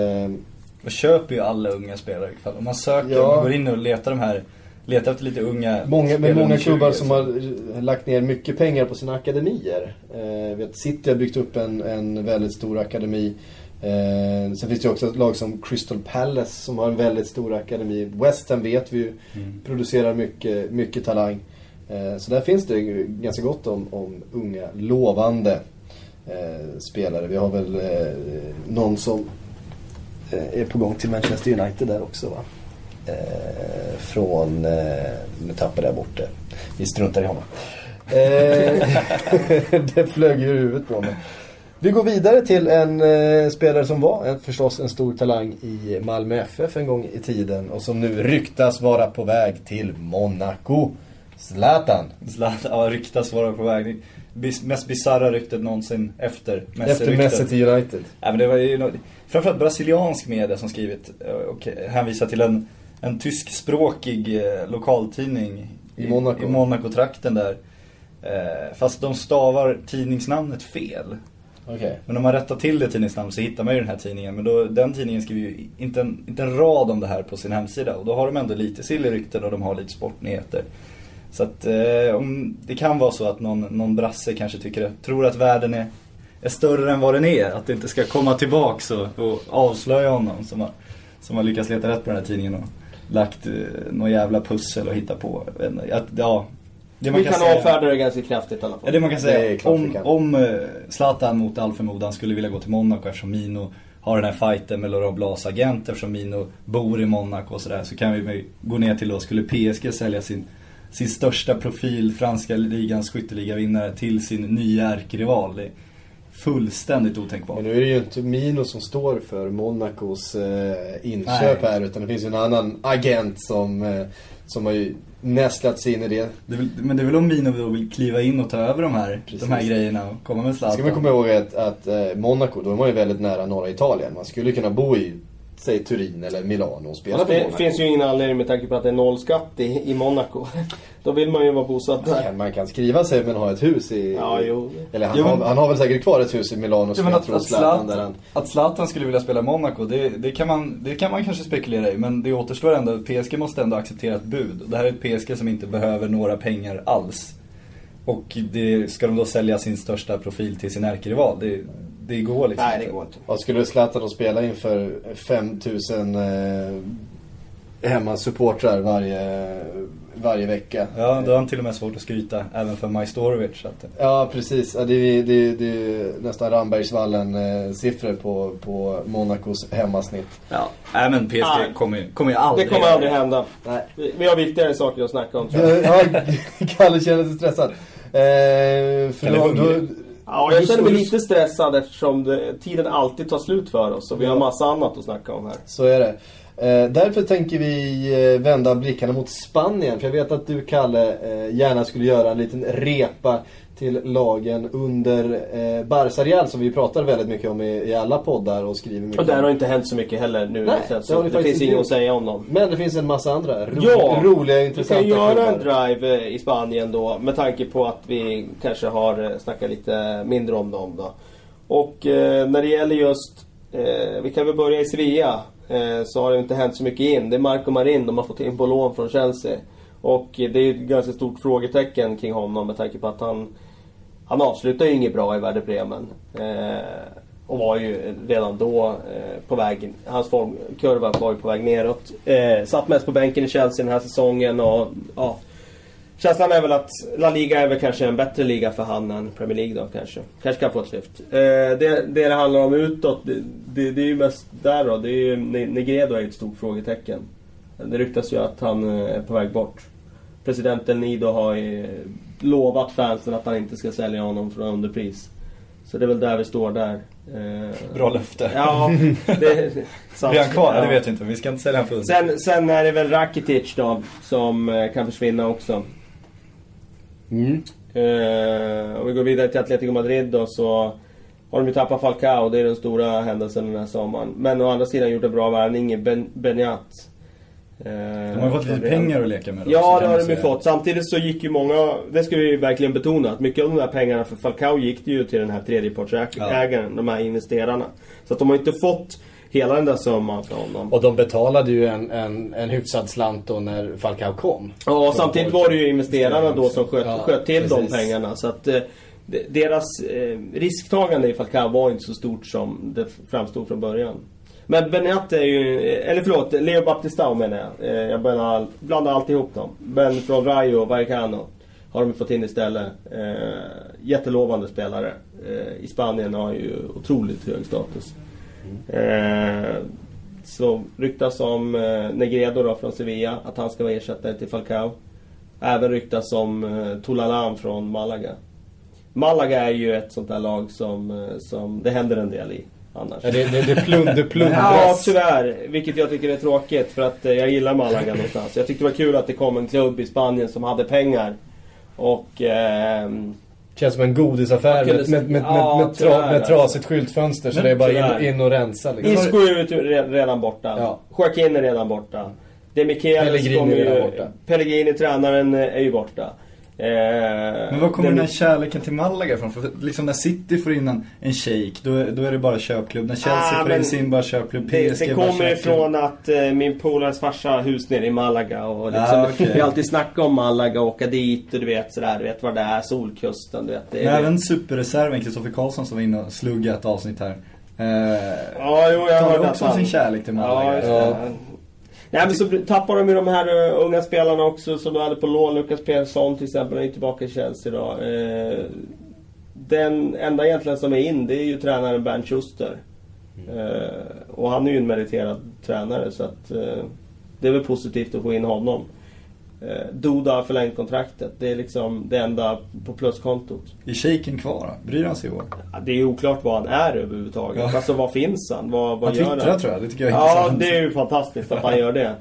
Eh, Och köper ju alla unga spelare ikväll. Om man söker, Ja. om man går in och letar de här, letar efter lite unga Många, spelare många under 20, klubbar som har lagt ner mycket pengar på sina akademier. Eh, vet, City har byggt upp en, en väldigt stor akademi. Eh, sen finns det ju också ett lag som Crystal Palace som har en väldigt stor akademi. West Ham vet vi ju Mm. producerar mycket, mycket talang. Eh, så där finns det ganska gott om, om unga, lovande eh, spelare. Vi har väl eh, någon som eh, är på gång till Manchester United där också va? Eh, från, eh, nu tappade jag bort det. Vi struntar i honom. Eh, *laughs* det flög ju huvudet på mig. Vi går vidare till en eh, spelare som var en, förstås en stor talang i Malmö FF en gång i tiden och som nu ryktas vara på väg till Monaco. Zlatan. Zlatan, ja, ryktas vara på väg. Bis- mest bisarra ryktet någonsin efter Efter Messi-ryktet. Messi till United. Ja, men det var ju framförallt brasiliansk media som skrivit eh, och hänvisat till en, en tyskspråkig eh, lokaltidning I Monaco. i Monaco-trakten där. Eh, fast de stavar tidningsnamnet fel. Okej. Men om man rättar till det tidningsnamnet så hittar man ju den här tidningen. Men då, den tidningen skriver ju inte en, inte en rad om det här på sin hemsida. Och då har de ändå lite sillrykten och de har lite sportnyheter. Så att eh, om, det kan vara så att någon, någon brasse kanske tycker, tror att världen är, är större än vad den är. Att det inte ska komma tillbaks och, och avslöja honom som har, som har lyckats leta rätt på den här tidningen och lagt eh, någon jävla pussel och hitta på. Att, ja, det man Vi kan säga- avfärda det ganska kraftigt i alla fall. Ja, det man kan Det är säga. klart Om, kan. om eh, Zlatan mot all förmodan skulle vilja gå till Monaco eftersom Mino har den här fighten med Laurent Blas agent eftersom Mino bor i Monaco och sådär så kan vi gå ner till då skulle PSG sälja sin, sin största profil, franska ligans skytteligavinnare till sin nya ärkerival. Fullständigt otänkbart. Men nu är det ju inte Mino som står för Monacos eh, inköp Nej. här utan det finns ju en annan agent som, eh, som har ju nästlat sig in i det. Det väl, men det är väl om Mino då vill kliva in och ta över de här, Precis. de här grejerna och komma med Zlatan. Ska man komma ihåg att, att eh, Monaco, då är man ju väldigt nära norra Italien. Man skulle kunna bo i säg Turin eller Milano och spela Fast för det Monaco. finns ju ingen anledning med tanke på att det är nollskatt i, i Monaco. *laughs* Då vill man ju vara bosatt Man där. kan, man kan skriva sig men ha ett hus i... Ja, jo. Eller han, Jo, men- har, han har väl säkert kvar ett hus i Milano som men jag att, tror att, Zlatan där han... att Zlatan skulle vilja spela i Monaco, det, det, kan man, det kan man kanske spekulera i. Men det återstår ändå, PSG måste ändå acceptera ett bud. Och det här är ett PSG som inte behöver några pengar alls. Och det, ska de då sälja sin största profil till sin ärkerival? Det, det går liksom Nej, det inte. går inte. Vad skulle Zlatan då spela inför 5000 eh, hemmasupportrar varje, varje vecka? Ja, då har han till och med svårt att skryta, även för Majstorovic. Att, Ja, precis. Ja, det, är, det, är, det är nästan Rambergsvallen-siffror på, på Monacos hemmasnitt. ja. Nej men PSG Nej. kommer ju kommer ju Det aldrig... kommer aldrig hända. Nej. Vi vi har viktigare saker att snacka om tror jag. Ja, *laughs* Kalle känner sig stressad. Eh, för då, då. Ja, jag känner mig lite stressad eftersom det, tiden alltid tar slut för oss och vi har massa annat att snacka om här. Så är det. Eh, därför tänker vi eh, vända blickarna mot Spanien. För jag vet att du, Kalle, eh, gärna skulle göra en liten repa till lagen under eh, Barca Real som vi pratar väldigt mycket om i, i alla poddar och skriver mycket Och där har inte hänt så mycket heller nu. Nej, så det det, finns inget att säga om dem. Men det finns en massa andra ro, Ja, roliga, Vi intressanta kan göra en drive i Spanien då med tanke på att vi kanske har snackat lite mindre om dem då. Och eh, när det gäller just, eh, vi kan väl börja i Sevilla. Eh, så har det inte hänt så mycket in. Det är Marco Marin de har fått in på lån från Chelsea. Och det är ett ganska stort frågetecken kring honom med tanke på att han han avslutar ju inget bra i Werder Bremen. Eh, och var ju redan då eh, på väg, hans formkurva var ju på väg neråt. Eh, satt mest på bänken i Chelsea den här säsongen och ja. Känslan är väl att La Liga är väl kanske en bättre liga för han än Premier League då kanske. Kanske kan få ett lyft. Eh, det, det det handlar om utåt, det, det, det är ju mest där då. Det är ju, Ne- Negredo är ju ett stort frågetecken. Det ryktas ju att han eh, är på väg bort. Presidenten Nido har ju lovat fansen att han inte ska sälja honom för underpris. Så det är väl där vi står där. Eh, Bra löfte. Ja, det... sant. *laughs* Blir han kvar? Ja. Det vet vi inte, vi ska inte sälja honom för. Sen, sen är det väl Rakitic då, som eh, kan försvinna också. Mm. Eh, om vi går vidare till Atletico Madrid då så har de ju tappat Falcao, det är den stora händelsen den här sommaren. Men å andra sidan gjort en bra värvning i ben, Beniat. Eh, De har ju fått lite pengar att leka med då, Ja, det har de ju fått. Samtidigt så gick ju många, det ska vi verkligen betona, att mycket av de där pengarna för Falcao gick det ju till den här tredjepartsägaren, de här investerarna. Så att de har inte fått hela den där summan för honom. Och de betalade ju en, en, en hyfsad slant då när Falcao kom. Ja, och samtidigt var det ju investerarna då som sköt, Ja, sköt till de precis. pengarna. Så att eh, de- deras eh, risktagande i Falcao var inte så stort som det framstod från början. Men Benat är ju, eller förlåt, Leo Baptistao menar jag. Eh, jag blandar, blandar alltihop dem. Men från Rayo och Vallecano har de fått in istället. Eh, jättelovande spelare. Eh, I Spanien har ju otroligt hög status. Eh, så ryktas om eh, Negredo då från Sevilla, att han ska vara ersättare till Falcao. Även ryktas om eh, Tulalan från Malaga. Malaga är ju ett sånt där lag som, eh, som det händer en del i annars. Ja, det, det, det, plund, det Ja, tyvärr. Vilket jag tycker är tråkigt för att eh, jag gillar Malaga någonstans. Jag tyckte det var kul att det kom en klubb i Spanien som hade pengar. Och... ehm, Känns som en godisaffär med, med, med, Ja, med, med, tra, tyvärr, med trasigt skyltfönster så det är bara in, in och rensa liksom. Isco är redan borta. Ja. Joaquin är redan borta. De Pellegrini kommer är ju... borta. Pellegrini, tränaren, är ju borta. Eh, Men var kommer De- den här kärleken till Malaga ifrån? För liksom när City får in en, en shake, då, är- då är det bara köpklubb. När Chelsea Ah, får in sin bara köpklubb, Det, PSG det bara kommer ifrån att eh, min polares farsa har hus nere i Malaga och liksom, Ah, okej. *laughs* vi har alltid snackat om Malaga och åka dit och du vet sådär, du vet vad det är, Solkusten, du vet. Det är, Men även superreserven Kristoffer Karlsson som var inne och sluggade ett avsnitt här. Eh, Ja, jo, jag hörde också att han- sin kärlek till Malaga. Det. Ja. Nej men så tappar de ju de här uh, unga spelarna också som de hade på lån. Lukas Persson till exempel är ju tillbaka i Chelsea idag. Eh, den enda egentligen som är in det är ju tränaren Bernt Schuster. Eh, och han är ju en meriterad tränare så att det är väl positivt att få in honom. Eh, Doda har förlängt kontraktet. Det är liksom det enda på pluskontot. Är shaken kvar då? Bryr han sig i år? Ja, Det är oklart vad han är överhuvudtaget. Ja. Alltså vad finns han? Vad, vad Han gör twittrar han? tror jag, det tycker jag är Ja, intressant. det är ju fantastiskt att han gör det.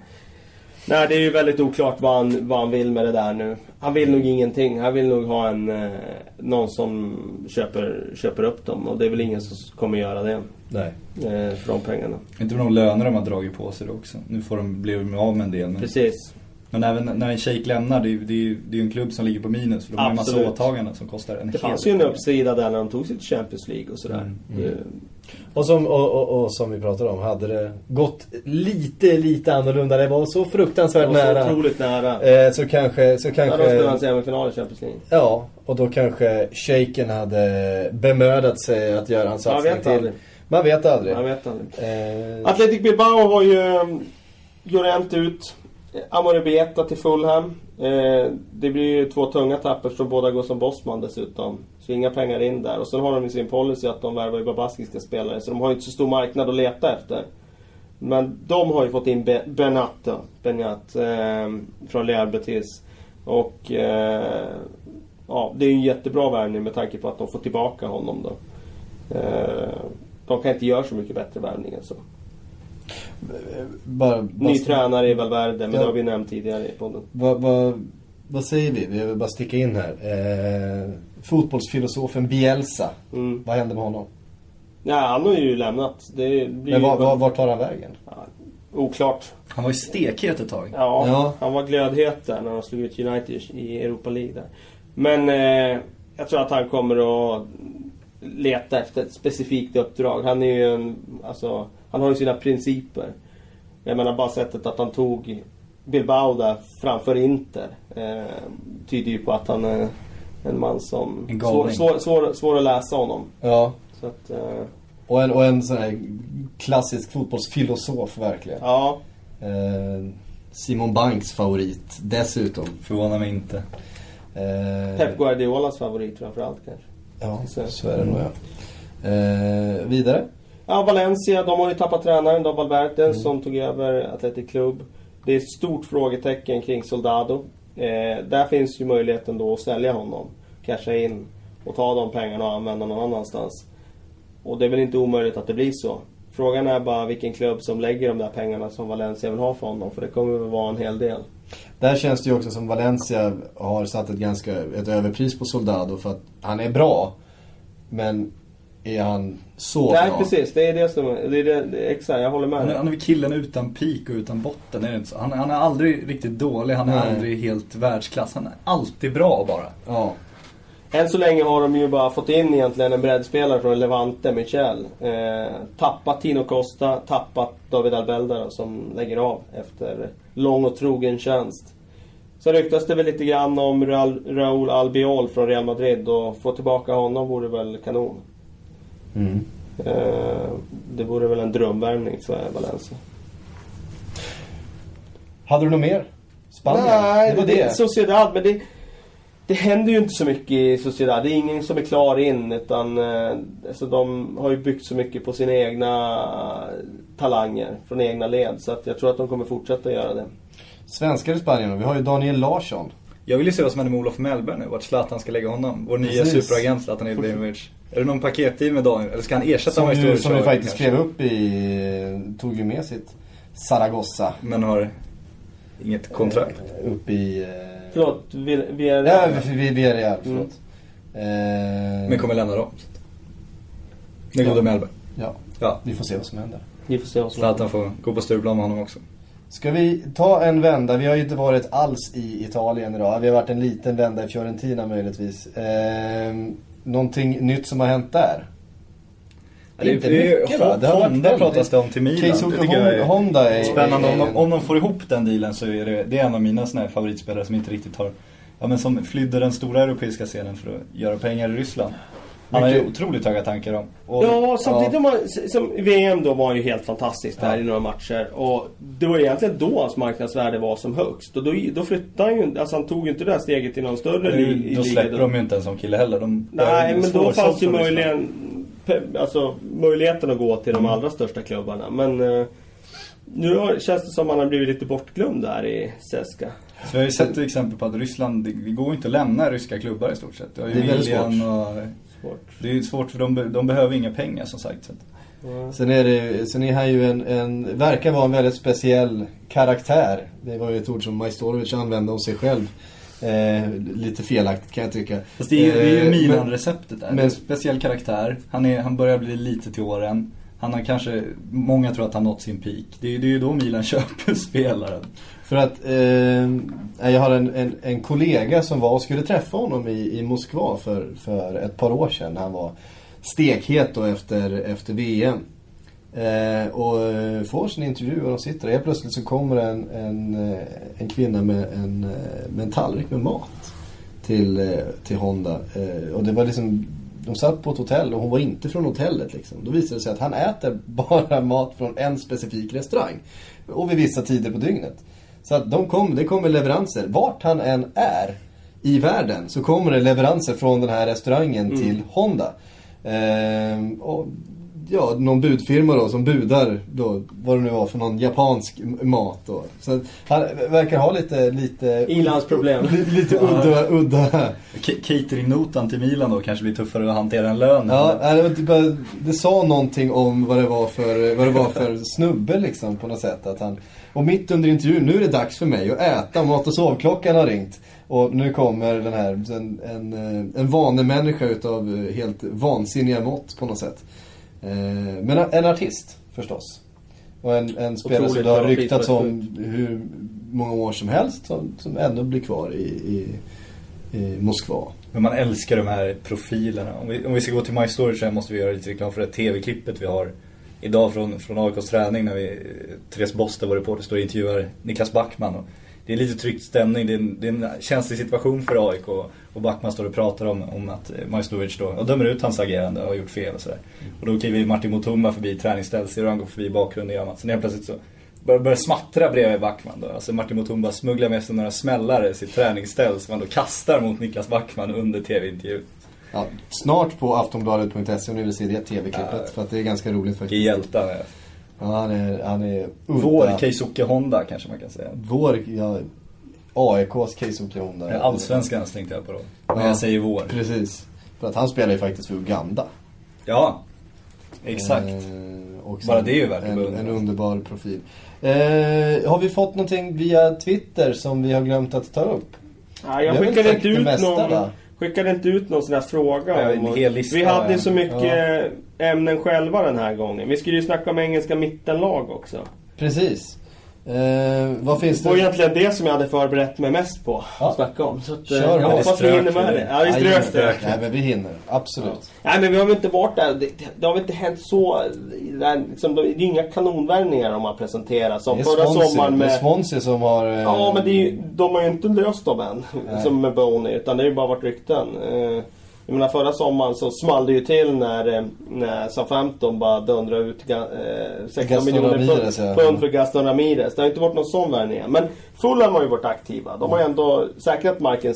Nej, det är ju väldigt oklart vad han, vad han vill med det där nu. Han vill nog ingenting. Han vill nog ha en, eh, någon som köper, köper upp dem. Och det är väl ingen som kommer göra det. Nej. Eh, för de pengarna. Inte med de löner de har dragit på sig då också. Nu får de, blir de av med en del. Men, Precis. Men även när en shake lämnar, det är ju det är, det är en klubb som ligger på minus. För de har en massa åtaganden som kostar en Det fanns ju en uppsida där när de tog sig till Champions League och sådär. Det- Och som, och, och, och som vi pratade om, hade det gått lite, lite annorlunda. Det var så fruktansvärt Det var så nära. otroligt nära. Eh, så kanske, så Ja, de kanske... spelade en semifinal i Champions League. Ja, och då kanske shaken hade bemödat sig att göra en satsning vet till. aldrig. Man vet aldrig. Jag vet aldrig. Eh, Athletic Bilbao har ju um, Llorent Eh, Amore Bieta till Fulham. Eh, det blir ju två tunga tapper som båda går som bossman dessutom. Så inga pengar in där. Och sen har de ju sin policy att de värvar ju bara baskiska spelare. Så de har ju inte så stor marknad att leta efter. Men de har ju fått in Be- Benat. Benat eh, från Real Betis. Och eh, ja, det är ju en jättebra värvning med tanke på att de får tillbaka honom då. Eh, de kan inte göra så mycket bättre värvning än så bara, bara, Ny tränare i Valverde, men Ja. det har vi nämnt tidigare i podden. Vad, vad, vad säger vi? Vi vill bara sticka in här. Eh, fotbollsfilosofen Bielsa. Mm. Vad hände med honom? Ja, han har ju lämnat. Det blir Men ju var, var, vart tar han vägen? ja, oklart. Han var ju stekhet ett tag. Ja, Ja. han var glödhet där när han slog ut United i Europa League där. Men eh, jag tror att han kommer att leta efter ett specifikt uppdrag. Han är ju en, alltså, han har ju sina principer. Jag menar bara sättet att han tog Bilbao där framför Inter. Eh, tyder ju på att han är en man som... En svår, svår, svår, svår att läsa honom. Ja. Så att, eh, Och en, och en sån här klassisk fotbollsfilosof verkligen. ja. Eh, Simon Banks favorit dessutom. Förvånar mig inte. Eh, Pep Guardiolas favorit framförallt kanske. Ja, Så. så är det nog ja. Eh, vidare. Ja, Valencia, de har ju tappat tränaren då, Valverde, som tog över Athletic Club. Det är ett stort frågetecken kring Soldado. Eh, där finns ju möjligheten då att sälja honom. Casha in och ta de pengarna och använda någon annanstans. Och det är väl inte omöjligt att det blir så. Frågan är bara vilken klubb som lägger de där pengarna som Valencia vill ha för honom. För det kommer väl vara en hel del. Där känns det ju också som Valencia har satt ett ganska ett överpris på Soldado för att han är bra. Men är han så Nej, bra? precis. Det är det som... Det är det, det är, exakt, jag håller med. Han är, han är killen utan peak och utan botten, är det inte så? Han, han är aldrig riktigt dålig, han är Nej. aldrig helt världsklass. Han är alltid bra bara. Ja. Än så länge har de ju bara fått in egentligen en breddspelare från Levante, Michel. Eh, tappat Tino Costa, tappat David Albelda då, som lägger av efter lång och trogen tjänst. Så ryktas det väl lite grann om Raul, Raúl Albiol från Real Madrid och få tillbaka honom vore väl kanon. Mm. Eh, det vore väl en drömvärvning för Valencia. Hade du något mer? Spanien? Nej, det var det. Sociedad, men det, det händer ju inte så mycket i Sociedad. Det är ingen som är klar in utan eh, alltså, de har ju byggt så mycket på sina egna talanger från egna led. Så att jag tror att de kommer fortsätta göra det. Svenskar i Spanien Vi har ju Daniel Larsson. Jag vill ju se vad som händer med Olof Mellberg nu, vart Zlatan ska lägga honom. Vår nya Precis. superagent Zlatan Ibrahimovic. Är det någon paketteam med Daniel? Eller ska han ersätta Som i ju, stor som ju faktiskt kanske? skrev upp i... Tog ju med sitt Zaragoza. Men har inget kontrakt. Eh, Upp i... eh, Förlåt, vi, vi är... Ja, vi, vi, vi är Real, Mm. förlåt. Eh, Men kommer lämna dem. Med gode Mellberg. Ja, Ja. vi får se vad som händer. Vi får se vad som Zlatan får gå på Stureplan med honom också. Ska vi ta en vända? Vi har ju inte varit alls i Italien idag. Vi har varit en liten vända i Fiorentina möjligtvis. Eh, någonting nytt som har hänt där? Ja, det är- inte det är- mycket va? Det har varit Honda pratas det om till Milan. Keisuke Det jag är Honda är... Spännande om är- de, om de får ihop den dealen så är det, det är en av mina såna favoritspelare som inte riktigt har Ja men som flydde den stora europeiska scenen för att göra pengar i Ryssland. Han har ju otroligt höga tankar om. Och, Ja, samtidigt Ja. man, som VM då var ju helt fantastiskt där Ja. i några matcher. Och det var egentligen då hans marknadsvärde var som högst. Och då, då flyttade han ju alltså han tog ju inte det där steget till någon större det är li- ju- i då liga. släpper de ju inte en sån kille heller. De Nej, men då fanns ju möjligen alltså, möjligheten att gå till de allra största klubbarna. Men eh, nu känns det som att han har blivit lite bortglömd där i Seska. Så vi har ju sett exempel på att Ryssland, det, går ju inte att lämna ryska klubbar i stort sett. Det, har ju är väldigt Willian svårt. Och, Svårt. det är ju svårt för de, de behöver inga pengar som sagt. Så att Sen är, det, sen är han ju en, en, verkar vara en väldigt speciell karaktär. Det var ju ett ord som Majstorovic använde om sig själv. Eh, lite felaktigt kan jag tycka. Fast det är ju, är ju Eh, Milan-receptet där. men- Men, speciell karaktär. Han, är, han börjar bli lite till åren. Han har kanske, många tror att han nått sin peak. Det är, det är ju då Milan *laughs* köper spelaren. För att eh, jag har en, en, en kollega som var och skulle träffa honom i, i Moskva för, för ett par år sedan. Han var stekhet då efter, efter VM. Eh, och får sin intervju och de sitter där. helt plötsligt så kommer en, en, eh, en kvinna med en, eh, med en tallrik med mat till, eh, till Honda. Eh, och det var liksom, de satt på ett hotell och hon var inte från hotellet liksom. Då visade det sig att han äter *laughs* bara mat från en specifik restaurang. Och vid vissa tider på dygnet. Så att de kom, det kommer leveranser. Vart han än är i världen så kommer det leveranser från den här restaurangen till Honda. Ehm, och ja, någon budfirma då som budar då, vad det nu var för någon japansk mat då. Så han verkar ha lite, lite... Ilandsproblem. Lite, lite udda, udda. Ca- Cateringnotan till Milan då kanske blir tuffare att hantera än lönen. Ja, det, typ, bara- det sa någonting om vad det var för, vad det var för *laughs* snubbe liksom på något sätt. Att han, och mitt under intervjun, nu är det dags för mig att äta. Mat och sovklockan har ringt. Och nu kommer den här, en, en, eh, en vanemänniska utav eh, helt vansinniga mått på något sätt. Eh, Men en, artist förstås. Och en, en spelare som Otroligt det har ryktats om hur många år som helst. Som, som ändå blir kvar i, i, i Moskva. Men man älskar de här profilerna. Om vi, om vi ska gå till My Story så måste vi göra lite reklam för det tv-klippet vi har idag från, från AIKs träning när vi, Therese Boster, vår reporter, står och intervjuar Niklas Backman. Och det är lite tryckt stämning, det är en, det är en känslig situation för AIK. Och, och Backman står och pratar om, om att Majstorovic då, och dömer ut hans agerande och har gjort fel och sådär. Och då kliver Martin Mutumba förbi träningsstället, ser hur han går förbi bakgrunden gör man. Sen helt plötsligt så börjar, börjar smattra bredvid Backman då. Alltså Martin Mutumba smugglar med sig några smällare i sitt träningsställ som han då kastar mot Niklas Backman under tv-intervjun. Ja, snart på aftonbladet.se om ni vill se det tv-klippet. Ja. För att det är ganska roligt faktiskt. hjälte han är. Ja, han är, han är udda. Vår Keisuke Honda kanske man kan säga. Vår, ja, AIKs Keisuke Honda. Allsvenskan tänkte jag på då. Men Ja. jag säger vår. Precis. För att han spelar ju faktiskt för Uganda. Ja, exakt. Eh, och Bara det är ju värt en, en underbar profil. Eh, har vi fått någonting via Twitter som vi har glömt att ta upp? Ja, jag skickade inte ut mesta, någon, va? skickade inte ut någon sån här fråga. Ja, en om- hel lista, vi hade ja. så mycket ämnen själva den här gången. Vi skulle ju snacka om engelska mittenlag också. Precis. Eh, vad finns Det var egentligen det som jag hade förberett mig mest på Ja. att snacka om. Så att, Kör eh, jag hårt. hoppas vi hinner med det. Ja, vi strök det. Nej, men vi hinner. Absolut. Nej men vi har väl inte varit där. Det, det har väl inte hänt så... där, Liksom, det är inga kanonvärvningar de har presenterat som Det är förra Swansea, sommaren det är med... Swansea som har... eh, Ja men det är de har ju inte löst dem än. Nej. Som med Boney. Utan det har ju bara varit rykten. Eh, Jag menar förra sommaren så small det ju till när, eh, när Southampton bara dundrade ut eh, 16 Gaston miljoner Ramirez, pund, ja. pund för Gaston Ramirez. Det har inte varit någon sån värvning än. Men Fulham har ju varit aktiva. De har ju ändå säkrat marken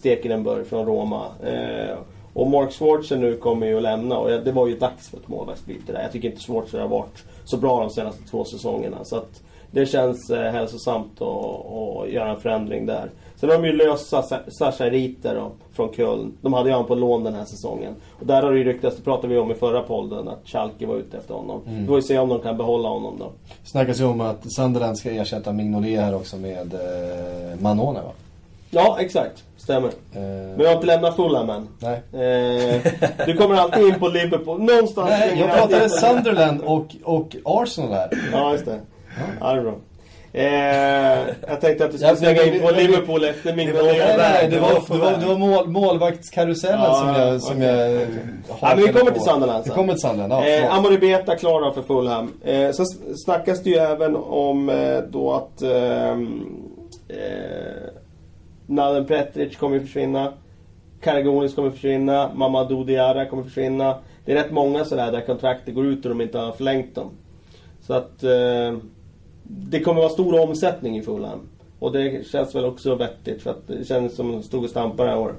Stekelenburg från Roma. Eh, och Mark Schwarzer nu kommer ju att lämna och det var ju dags för ett målvaktsbyte där. Jag tycker inte Schwarzer har varit så bra de senaste två säsongerna. Så att det känns eh, hälsosamt att, att göra en förändring där. Sen har de ju löst Sasha, då, från Köln. De hade ju han på lån den här säsongen. Och där har det ju ryktats, det pratade vi om i förra podden, att Schalke var ute efter honom. Mm. Vi får ju se om de kan behålla honom då. snackas ju om att Sunderland ska ersätta Mignolet här också med eh, Manone va? Ja, exakt. Stämmer. Eh, Men jag har inte lämnat Fulham än. Nej. Eh, *laughs* du kommer alltid in på Liverpool. Någonstans Nej, jag pratade Sunderland och, och Arsenal här. Ja, just det. Ja, det är bra. Eh, jag tänkte att du skulle slänga in vi- på vi- Liverpool efter min var- Nej, det var, på det var, väg. det var mål, målvaktskarusellen Ja, som jag, som okej, jag Ja, men vi kommer på. till Sunderland Vi sen. kommer till Sunderland, ja. Eh. Amori Beta klara för Fulham. Eh, sen snackas det ju även om eh, då att ehm, eh, Naden Petric kommer ju försvinna. Karagonis kommer försvinna. Mamadou Diarra kommer försvinna. Det är rätt många sådär där kontraktet går ut och de inte har förlängt dem. Så att eh, det kommer vara stor omsättning i Fulham. Och det känns väl också vettigt för att det känns som de stod och stampade det här år.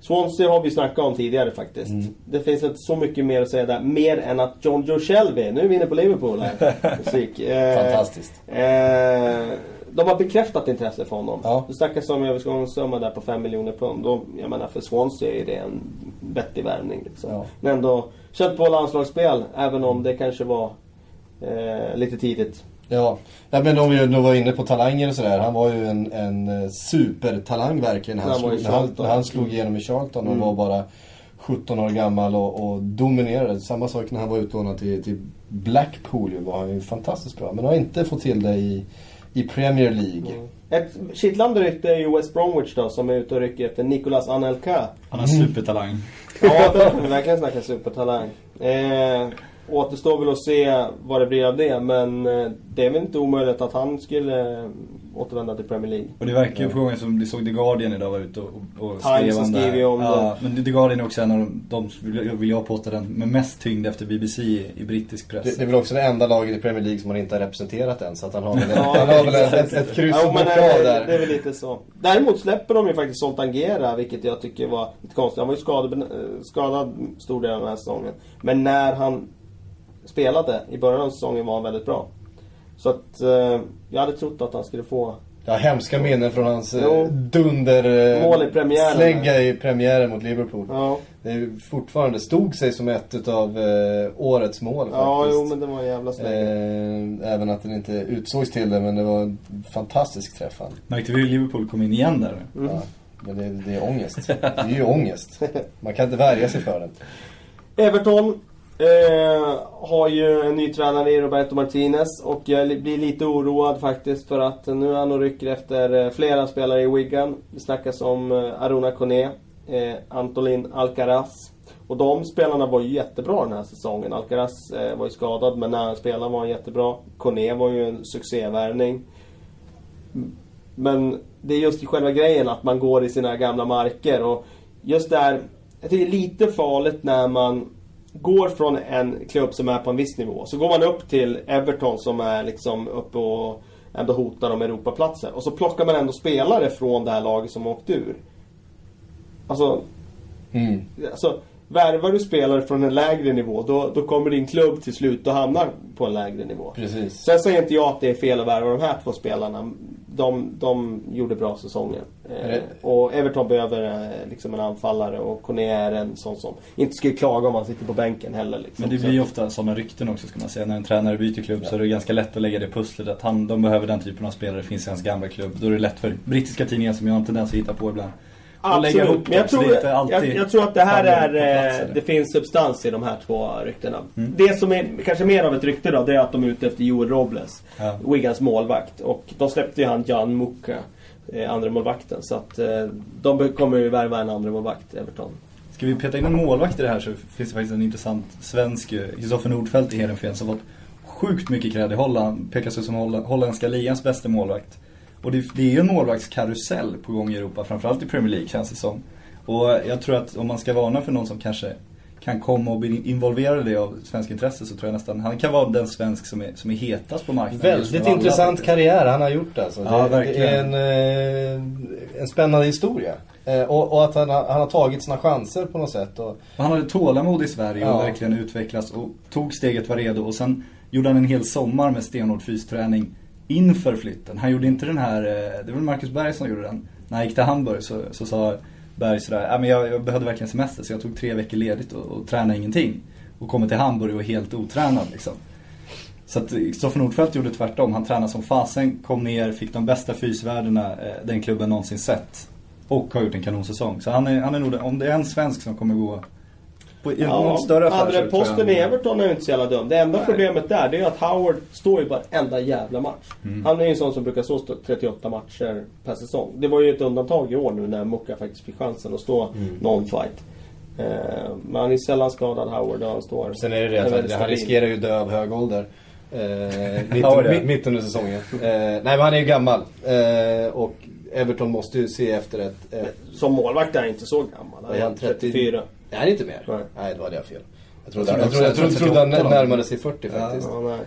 Swansea har vi snackat om tidigare faktiskt. Mm. Det finns inte så mycket mer att säga där. Mer än att John Joe Shelby, nu är vi inne på Liverpool här. *laughs* Musik. Eh, Fantastiskt. Eh, de har bekräftat intresse för honom. Ja. Det snackas om övergångssumma där på 5 miljoner pund. Och, jag menar för Swansea är det en vettig värvning. Liksom. Ja. Men ändå kött på landslagsspel, även om det kanske var eh, lite tidigt. Ja, ja men om vi nu var inne på talanger och sådär. Han var ju en, en eh, supertalang verkligen. Han, Han slog, när han, när han slog igenom i Charlton och Mm. var bara 17 år gammal och, och dominerade. Samma sak när han var utlånad till, till Blackpool ju, var han ju fantastiskt bra. Men har inte fått till det i, i Premier League. Ett kittlande rykte är ju West Bromwich då, som är ute och rycker efter Nicolas Anelka. Han har supertalang. Ja, kan vi verkligen snacka supertalang. Eh, återstår väl att se vad det blir av det, men eh, det är väl inte omöjligt att han skulle eh, återvända till Premier League. Och det verkar ju på gången som, vi såg The Guardian idag var ute och, och, skrev om det. skrivit om ja, men The Guardian är också en av de, de vill, jag påstå den med mest tyngd efter BBC i, i brittisk press. Det, det är väl också det enda laget i Premier League som han inte har representerat än. Så att han har *laughs* väl, Ja, han har väl ett, ett, ett kryss Ja, men bocka det, det är där. väl lite så. Däremot släpper de ju faktiskt Sontangera, vilket jag tycker var lite konstigt. Han var ju skadad, eh, skadad stor del av den här säsongen. Men när han spelade i början av säsongen var han väldigt bra. Så att eh, jag hade trott att han skulle få Ja, hemska minnen från hans eh, Jo. dunder eh, Mål i premiären. slägga i premiären mot Liverpool. Ja, Det fortfarande stod sig som ett av eh, årets mål ja faktiskt. jo men det var en jävla slägga. eh, även att den inte utsågs till det, men det var en fantastisk träff han. Märkte vi hur Liverpool kom in igen där? Mm. Ja, men det, det är ångest. Det är ju ångest. Man kan inte värja sig för den. Everton eh, har ju en ny tränare i Roberto Martinez och jag blir lite oroad faktiskt för att nu är han och rycker efter eh, flera spelare i Wigan. Det snackas om eh, Aruna Kone, eh, Antolin Alcaraz. Och de spelarna var ju jättebra den här säsongen. Alcaraz eh, var ju skadad men när han spelade var han jättebra. Kone var ju en succévärvning. Men det är just själva grejen att man går i sina gamla marker och just där, jag tycker det är lite farligt när man går från en klubb som är på en viss nivå. Så går man upp till Everton som är liksom uppe och ändå hotar om Europaplatser. Och så plockar man ändå spelare från det här laget som åkt ur. Alltså, Mm. alltså värvar du spelare från en lägre nivå då, då kommer din klubb till slut att hamna på en lägre nivå. Precis. Sen säger inte jag att det är fel att värva de här två spelarna. De, de gjorde bra säsonger. Eh, och Everton behöver eh, liksom en anfallare och Kone är en sån som inte skulle klaga om han sitter på bänken heller. Liksom. Men det blir ju ofta sådana rykten också ska man säga. När en tränare byter klubb så är det ganska lätt att lägga det pusslet att han, de behöver den typen av spelare, finns i hans gamla klubb. Då är det lätt för brittiska tidningar som jag har en tendens att hitta på ibland. Att lägga ihop Absolut, men jag tror, inte alltid jag, jag tror att det här är... eh, det finns substans i de här två ryktena. Mm. Det som är kanske mer av ett rykte då, det är att de är ute efter Joel Robles. Ja. Wigans målvakt. Och de släppte ju han Jan Muka, eh, andra målvakten Så att eh, de kommer ju värva en andra målvakt Everton. Ska vi peta in en målvakt i det här så finns det faktiskt en intressant svensk, eh, Kristoffer Nordfeldt i Heerenveen som fått sjukt mycket cred i Holland. Pekas ut som holl- holländska ligans bästa målvakt. Och det, det är ju en målvaktskarusell på gång i Europa, framförallt i Premier League känns det som. Och jag tror att om man ska varna för någon som kanske kan komma och bli involverad i av svensk intresse så tror jag nästan han kan vara den svensk som är, som är hetast på marknaden. Väldigt intressant karriär han har gjort alltså. Ja, det, det verkligen. är en, eh, en spännande historia. Eh, och, och att han, har- han har tagit sina chanser på något sätt. Och Han hade tålamod i Sverige och Ja. verkligen utvecklats och tog steget var redo och sen gjorde han en hel sommar med stenhård fysträning inför flytten. Han gjorde inte den här, eh, det var Marcus Berg som gjorde den. När han gick till Hamburg så, så sa Berg sådär, men jag, jag behövde verkligen semester så jag tog tre veckor ledigt och, och tränade ingenting. Och kommer till Hamburg och är helt otränad liksom. Så att eh, Kristoffer Nordfeldt gjorde tvärtom. Han tränade som fasen, kom ner, fick de bästa fysvärdena eh, den klubben någonsin sett. Och har gjort en kanonsäsong. Så han är, han är nog, om det är en svensk som kommer gå på i någon större affär andra posten i Everton är ju inte så jävla dum. Det enda Nej. problemet där det är att Howard står ju varenda jävla match. Mm. Han är ju en sån som brukar stå st- 38 matcher per säsong. Det var ju ett undantag i år nu när Mokka faktiskt fick chansen att stå Mm. någon fight. Eh, men han är sällan skadad Howard och han står. sen är det det att han, riskerar ju dö av hög ålder. Eh, *laughs* mitt, Ja, det. mitt, mitt under säsongen. Eh, nej men han är ju gammal. Eh, och Everton måste ju se efter ett... ett Som målvakt är han inte så gammal. Han Är är han 30? 34. Han inte mer? Nej. Nej, då hade jag fel. Jag trodde, Jag jag tror trodde, jag också trodde, att trodde han 38 då. närmade sig 40 faktiskt. Ja, nej.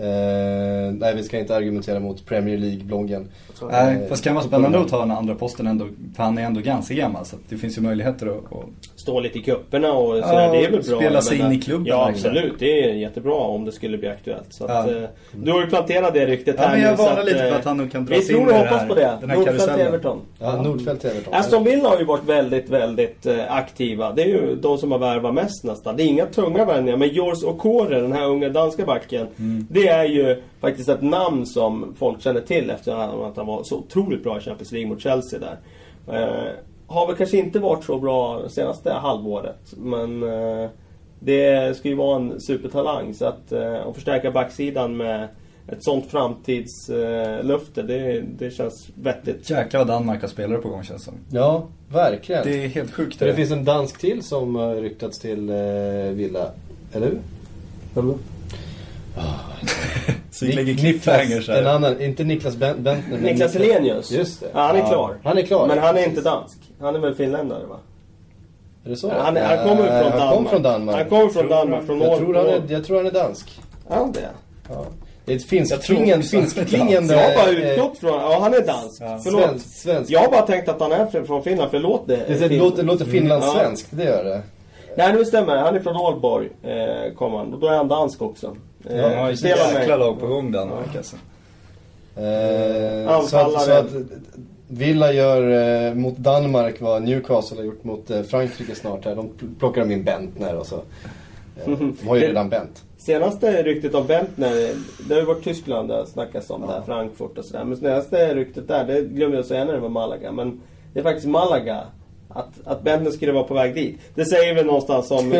Eh, nej, vi ska inte argumentera mot Premier League-bloggen. Nej, Eh, fast kan vara spännande att ta den andra posten ändå. För han är ändå ganska gammal så att det finns ju möjligheter att... att Stå lite i kupperna och Ja, sådär, det är väl bra. spela sig in i klubben Ja absolut, det är jättebra om det skulle bli aktuellt. Så att, Ja. eh, du har ju planterat det ryktet Ja, här men jag varnar lite eh, för att han nog kan Vi dras in tror i och det hoppas här- på det. den här Nordfeldt karusellen. Everton. Ja, Nordfeldt Everton. Aston Villa har ju varit väldigt, väldigt eh, aktiva. Det är ju de som har värvat mest nästan. Det är inga tunga värvningar. Men Jors Okore, den här unga danska backen. Mm. Det är ju faktiskt ett namn som folk känner till efter att han var så otroligt bra i Champions League mot Chelsea där. Eh, har väl kanske inte varit så bra senaste halvåret. Men eh, det ska ju vara en supertalang. Så att, eh, att förstärka backsidan med ett sånt framtidslöfte, det, det känns vettigt. Jäklar vad Danmark har spelare på gång känns det som. Ja, verkligen. Det är helt sjukt För det finns en dansk till som har ryktats till eh, Villa. Eller hur? Så det ligger cliffhangers en här. annan, inte Niklas Ben- Bentner. men Niklas Elenius. Just det. Ja, han är Ja, klar. Han är klar. Men han är inte dansk. Han är väl finländare va? Är det så? Han, är- han kommer Nej, från han Danmark. kom från Danmark. Han kommer från Danmark. Från jag, tror han är, jag tror han är dansk. Ja, det. Ja. Det är ett finskklingande... han finskklingande Jag har bara eh, utgått från... Ja, han är dansk. Ja. Förlåt. Svensk, svensk. Jag har bara tänkt att han är från- Finland, för det. Det, det fin- låter, låter finlandssvenskt, Mm. det gör det. Nej, nu stämmer Han är från Aalborg, eh, kom han. Och då är han dansk också. Eh, Ja, han har ett jäkla lag på gång Danmark alltså. Eh, så, att, Anfallare. så att Villa gör eh, mot Danmark vad Newcastle har gjort mot eh, Frankrike snart här. De pl- plockar de in Bentner och så. Eh, de har ju redan Bent. Senaste ryktet om Bentner, det har ju varit Tyskland det har snackats om där, Frankfurt och sådär. Men senaste ryktet där, det glömde jag säga när det var Malaga. Men det är faktiskt Malaga. Att, att Bentner skulle vara på väg dit. Det säger väl någonstans om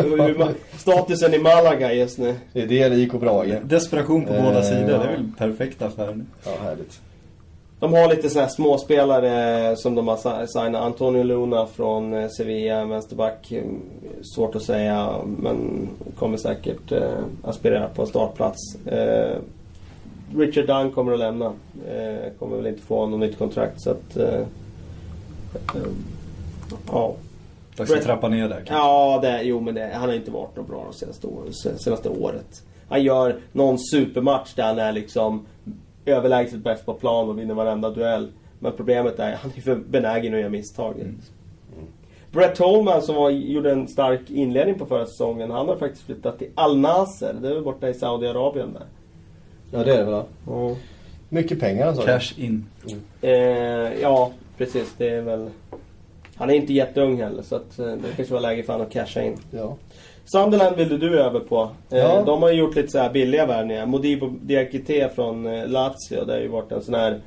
statusen i Malaga just nu. Det är det det gick Brage. Desperation på Eh, båda sidor, det ja. är väl perfekt affär nu. Ja, härligt. De har lite sådana här småspelare som de har si- signat. Antonio Luna från eh, Sevilla, vänsterback. Eh, Svårt att säga, men kommer säkert eh, aspirera på en startplats. Eh, Richard Dunn kommer att lämna. Eh, kommer väl inte få något nytt kontrakt, så att... Eh, eh, ja. Dags att trappa ner där kanske. Ja, det, jo men det, han har inte varit något bra de senaste, år, senaste året. Han gör någon supermatch där han är liksom överlägset bäst på plan och vinner varenda duell. Men problemet är att han är för benägen att göra misstag. Brett Holman som var, gjorde en stark inledning på förra säsongen. Han har faktiskt flyttat till Al Nasser. Det är väl borta i Saudiarabien där. Ja, det är det väl. ja. Mycket pengar sa. Cash in. Eh, ja, precis. Det är väl... Han är inte jätteung heller så att eh, det kanske var läge för honom att casha in. Ja. Sunderland ville du över på. Eh, Ja. De har gjort lite så här billiga värvningar. Modibo Diakité från eh, Lazio. Det har ju varit en sån här...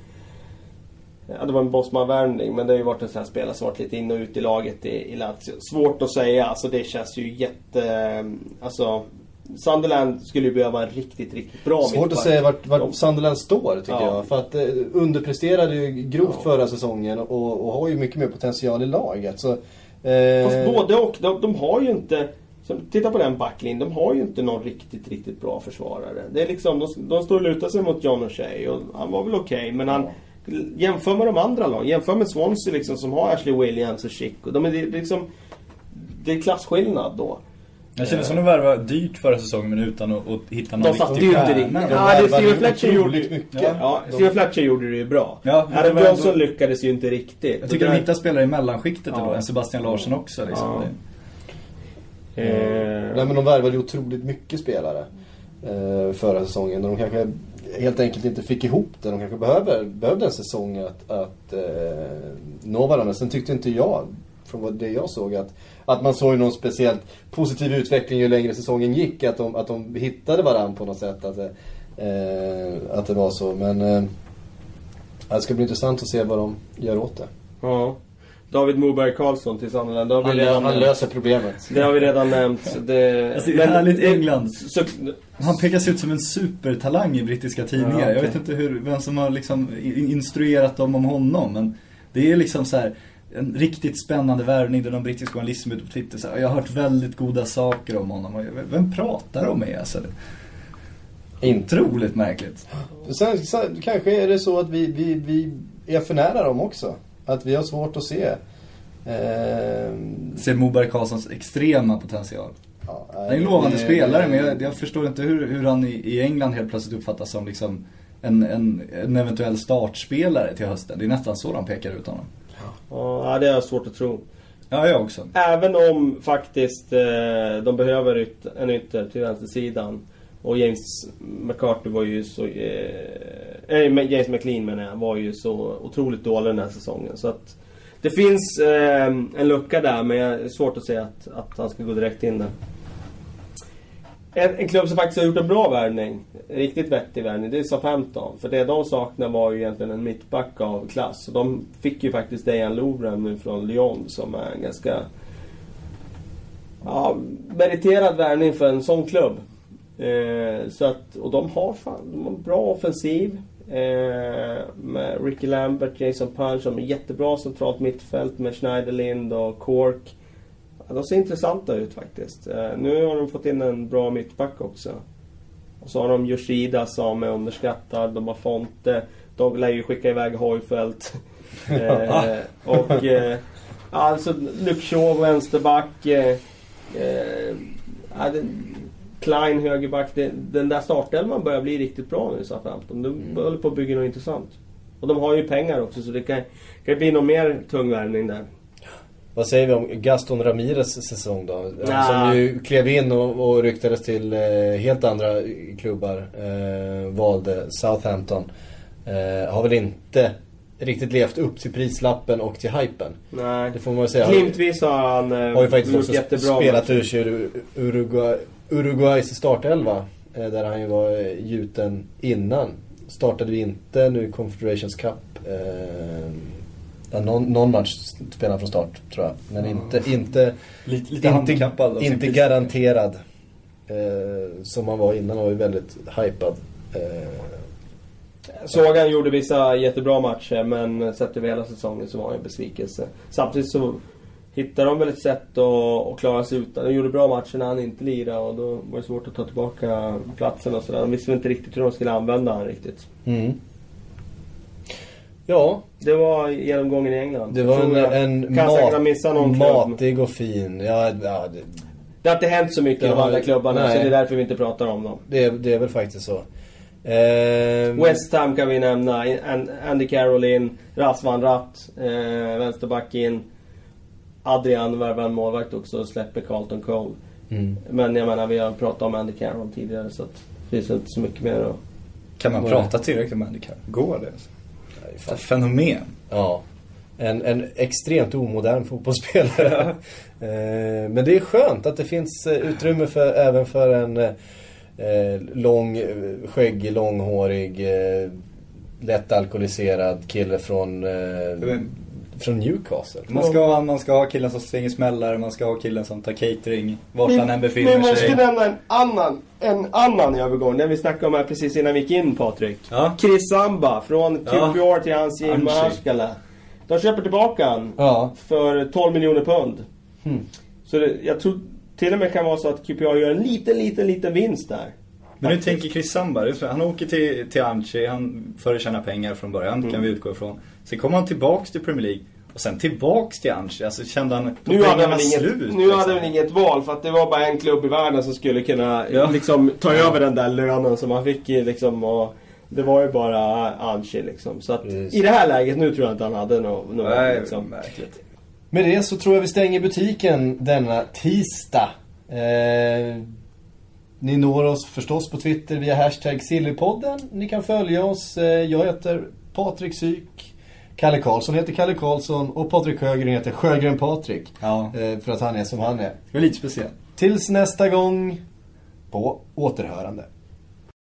Ja, det var en Bosman-värvning men det har ju varit en sån här spelare som varit lite in och ut i laget i, i Lazio. Svårt att säga. Alltså det känns ju jätte... Alltså... Sunderland skulle ju behöva en riktigt, riktigt bra Svårt att mittback. säga vart, vart De- Sunderland står tycker Ja. jag. För att eh, underpresterade ju grovt Ja. förra säsongen och, och har ju mycket mer potential i laget. Så, eh, Fast både och. De, de har ju inte... Som, titta på den backlinjen. De har ju inte någon riktigt, riktigt bra försvarare. Det är liksom, de, de står och lutar sig mot John O'Shea och han var väl okej men han... Jämför med de andra lagen. Jämför med Swansea liksom som har Ashley Williams och Chic. Och de är det liksom... Det är klasskillnad då. Jag känner som de värvade dyrt förra säsongen men utan att, att hitta någon De satte riktig ju inte stjärna. riktigt. De Ja, det Steven Fletcher gjorde mycket. Ja. Ja, De- Steven Fletcher gjorde det ju bra. Ja, men Adam det Johnson ändå- lyckades ju inte riktigt. Jag tycker de hittar spelare i mellanskiktet Ja. då. En Sebastian Larsson också liksom. Ja. Det- Eh, Nej men de värvade ju otroligt mycket spelare eh, förra säsongen. Och de kanske helt enkelt inte fick ihop det. De kanske behöver, behövde en säsong att, att eh, nå varandra. Sen tyckte inte jag, från vad det jag såg, att, att man såg någon speciellt positiv utveckling ju längre säsongen gick. Att de, att de hittade varandra på något sätt. Att, det- eh, att det var så. Men eh, det ska bli intressant att se vad de gör åt det. Ja. David Moberg Karlsson till Sunderland. Det har vi Han, redan han löser problemet. Det har vi redan nämnt. Det, Alltså, det är härligt England. Så, Han pekas ut som en supertalang i brittiska tidningar. Ja, okej. Jag vet inte hur, vem som har liksom instruerat dem om honom. Men det är liksom så här en riktigt spännande värvning där de brittiska journalisterna ute på Twitter säger jag har hört väldigt goda saker om honom. Och Vem pratar de med alltså? Inte. Otroligt märkligt. Sen, sen kanske är det så att vi, vi, vi är för nära dem också. Att vi har svårt att se. Eh, Ser Moberg Karlssons extrema potential. Ja, Han är en lovande spelare men jag, jag förstår inte hur, hur han i, i England helt plötsligt uppfattas som liksom en, en, en eventuell startspelare till hösten. Det är nästan så de pekar ut honom. Ja, det är svårt att tro. Ja, jag också. Även om faktiskt eh, de behöver yt en ytter till vänstersidan. Och James McCarthy var ju så... Eh, eh, James McLean menar jag, var ju så otroligt dålig den här säsongen. Så att det finns eh, en lucka där men det är svårt att säga att, att han ska gå direkt in där. En, en klubb som faktiskt har gjort en bra värvning, riktigt vettig värvning, det är Sa-15. För det de saknar var ju egentligen en mittback av klass. Och de fick ju faktiskt Dejan Lovren nu från Lyon som är en ganska ja, meriterad värvning för en sån klubb. Eh, så att, och de har fan, de har en bra offensiv. Eh, med Ricky Lambert, Jason Punch, de är jättebra centralt mittfält med Schneiderlind och Cork. De ser intressanta ut faktiskt. Eh, nu har de fått in en bra mittback också. Och så har de Yoshida som är underskattad. De har Fonte. De lär ju skicka iväg Hojfeldt. *laughs* eh, och eh, alltså Shaw vänsterback. Eh, eh, Klein högerback. Det, den där startelvan börjar bli riktigt bra nu Southampton. De mm. håller på att bygga något intressant. Och de har ju pengar också så det kan, kan bli någon mer tung värvning där. Vad säger vi om Gaston Ramirez säsong då? Nah. Som ju klev in och, och ryktades till eh, helt andra klubbar. Eh, valde Southampton. Eh, har väl inte riktigt levt upp till prislappen och till hypen. Nej. Det får man säga. Glimtvis har han eh, Har ju faktiskt också jättebra spelat ur sig Uruguay, Uruguays startelva. Eh, där han ju var eh, gjuten innan. Startade vi inte nu Confederations Cup. Eh, Ja, någon, någon, match spelar från start, tror jag. Men inte, inte, lite, lite inte, inte garanterad. Eh, som han var innan, han var ju väldigt hypad. Eh. Sågan gjorde vissa jättebra matcher, men sett över hela säsongen så var han en besvikelse. Samtidigt så hittade de väl ett sätt att, att klara sig utan. De gjorde bra matcher när han inte lirade och då var det svårt att ta tillbaka platsen och sådär. De visste inte riktigt hur de skulle använda honom riktigt. Mm. Ja. Det var genomgången i England. Det var en, en mat, matig och fin. Ja, ja, det, det har inte hänt så mycket i de andra klubbarna nej. så det är därför vi inte pratar om dem. Det, det är väl faktiskt så. Eh, West Ham kan vi nämna. Andy Carroll in. Rasvan Ratt. Eh, vänsterback in. Adrian värvar en målvakt också och släpper Carlton Cole. Mm. Men jag menar vi har pratat om Andy Carroll tidigare så att det finns inte så mycket mer att... Kan man prata tillräckligt om Andy Carroll? Går det? Ett fenomen. Ja. En, en extremt omodern fotbollsspelare. *laughs* eh, men det är skönt att det finns eh, utrymme för, även för en eh, lång, skäggig, långhårig, lätt alkoholiserad kille från eh, från Newcastle. Man ska, ha, man ska ha killen som slänger smällar, man ska ha killen som tar catering, vart han än befinner sig. Men man ska nämna en annan, en annan övergång, den vi snackade om här precis innan vi gick in Patrik. Ja. Chris Samba, från QPR ja. till Hansi Maharskala. De köper tillbaka han ja. för 12 miljoner pund. Hmm. Så det, jag tror till och med kan vara så att QPR gör en liten, liten, liten vinst där. Men nu tänker Chris Samba, han åker till, till Anchi, han för att tjäna pengar från början mm. kan vi utgå ifrån. Sen kommer han tillbaks till Premier League. Och sen tillbaks till Anchi, alltså kände han nu hade han slut? Inget, nu liksom. hade han inget val för att det var bara en klubb i världen som skulle kunna ja. liksom ta över den där lönen som han fick liksom och det var ju bara Anchi liksom. Så att Just. i det här läget nu tror jag inte han hade något. Nej, liksom. märkligt. Med det så tror jag vi stänger butiken denna tisdag. Eh, ni når oss förstås på Twitter via hashtag Sillypodden. Ni kan följa oss. Eh, jag heter Patrik Syk. Kalle Karlsson heter Kalle Karlsson och Patrik Sjögren heter Sjögren Patrik. Ja. Eh, för att han är som han är. Det är lite speciellt. Tills nästa gång, på återhörande.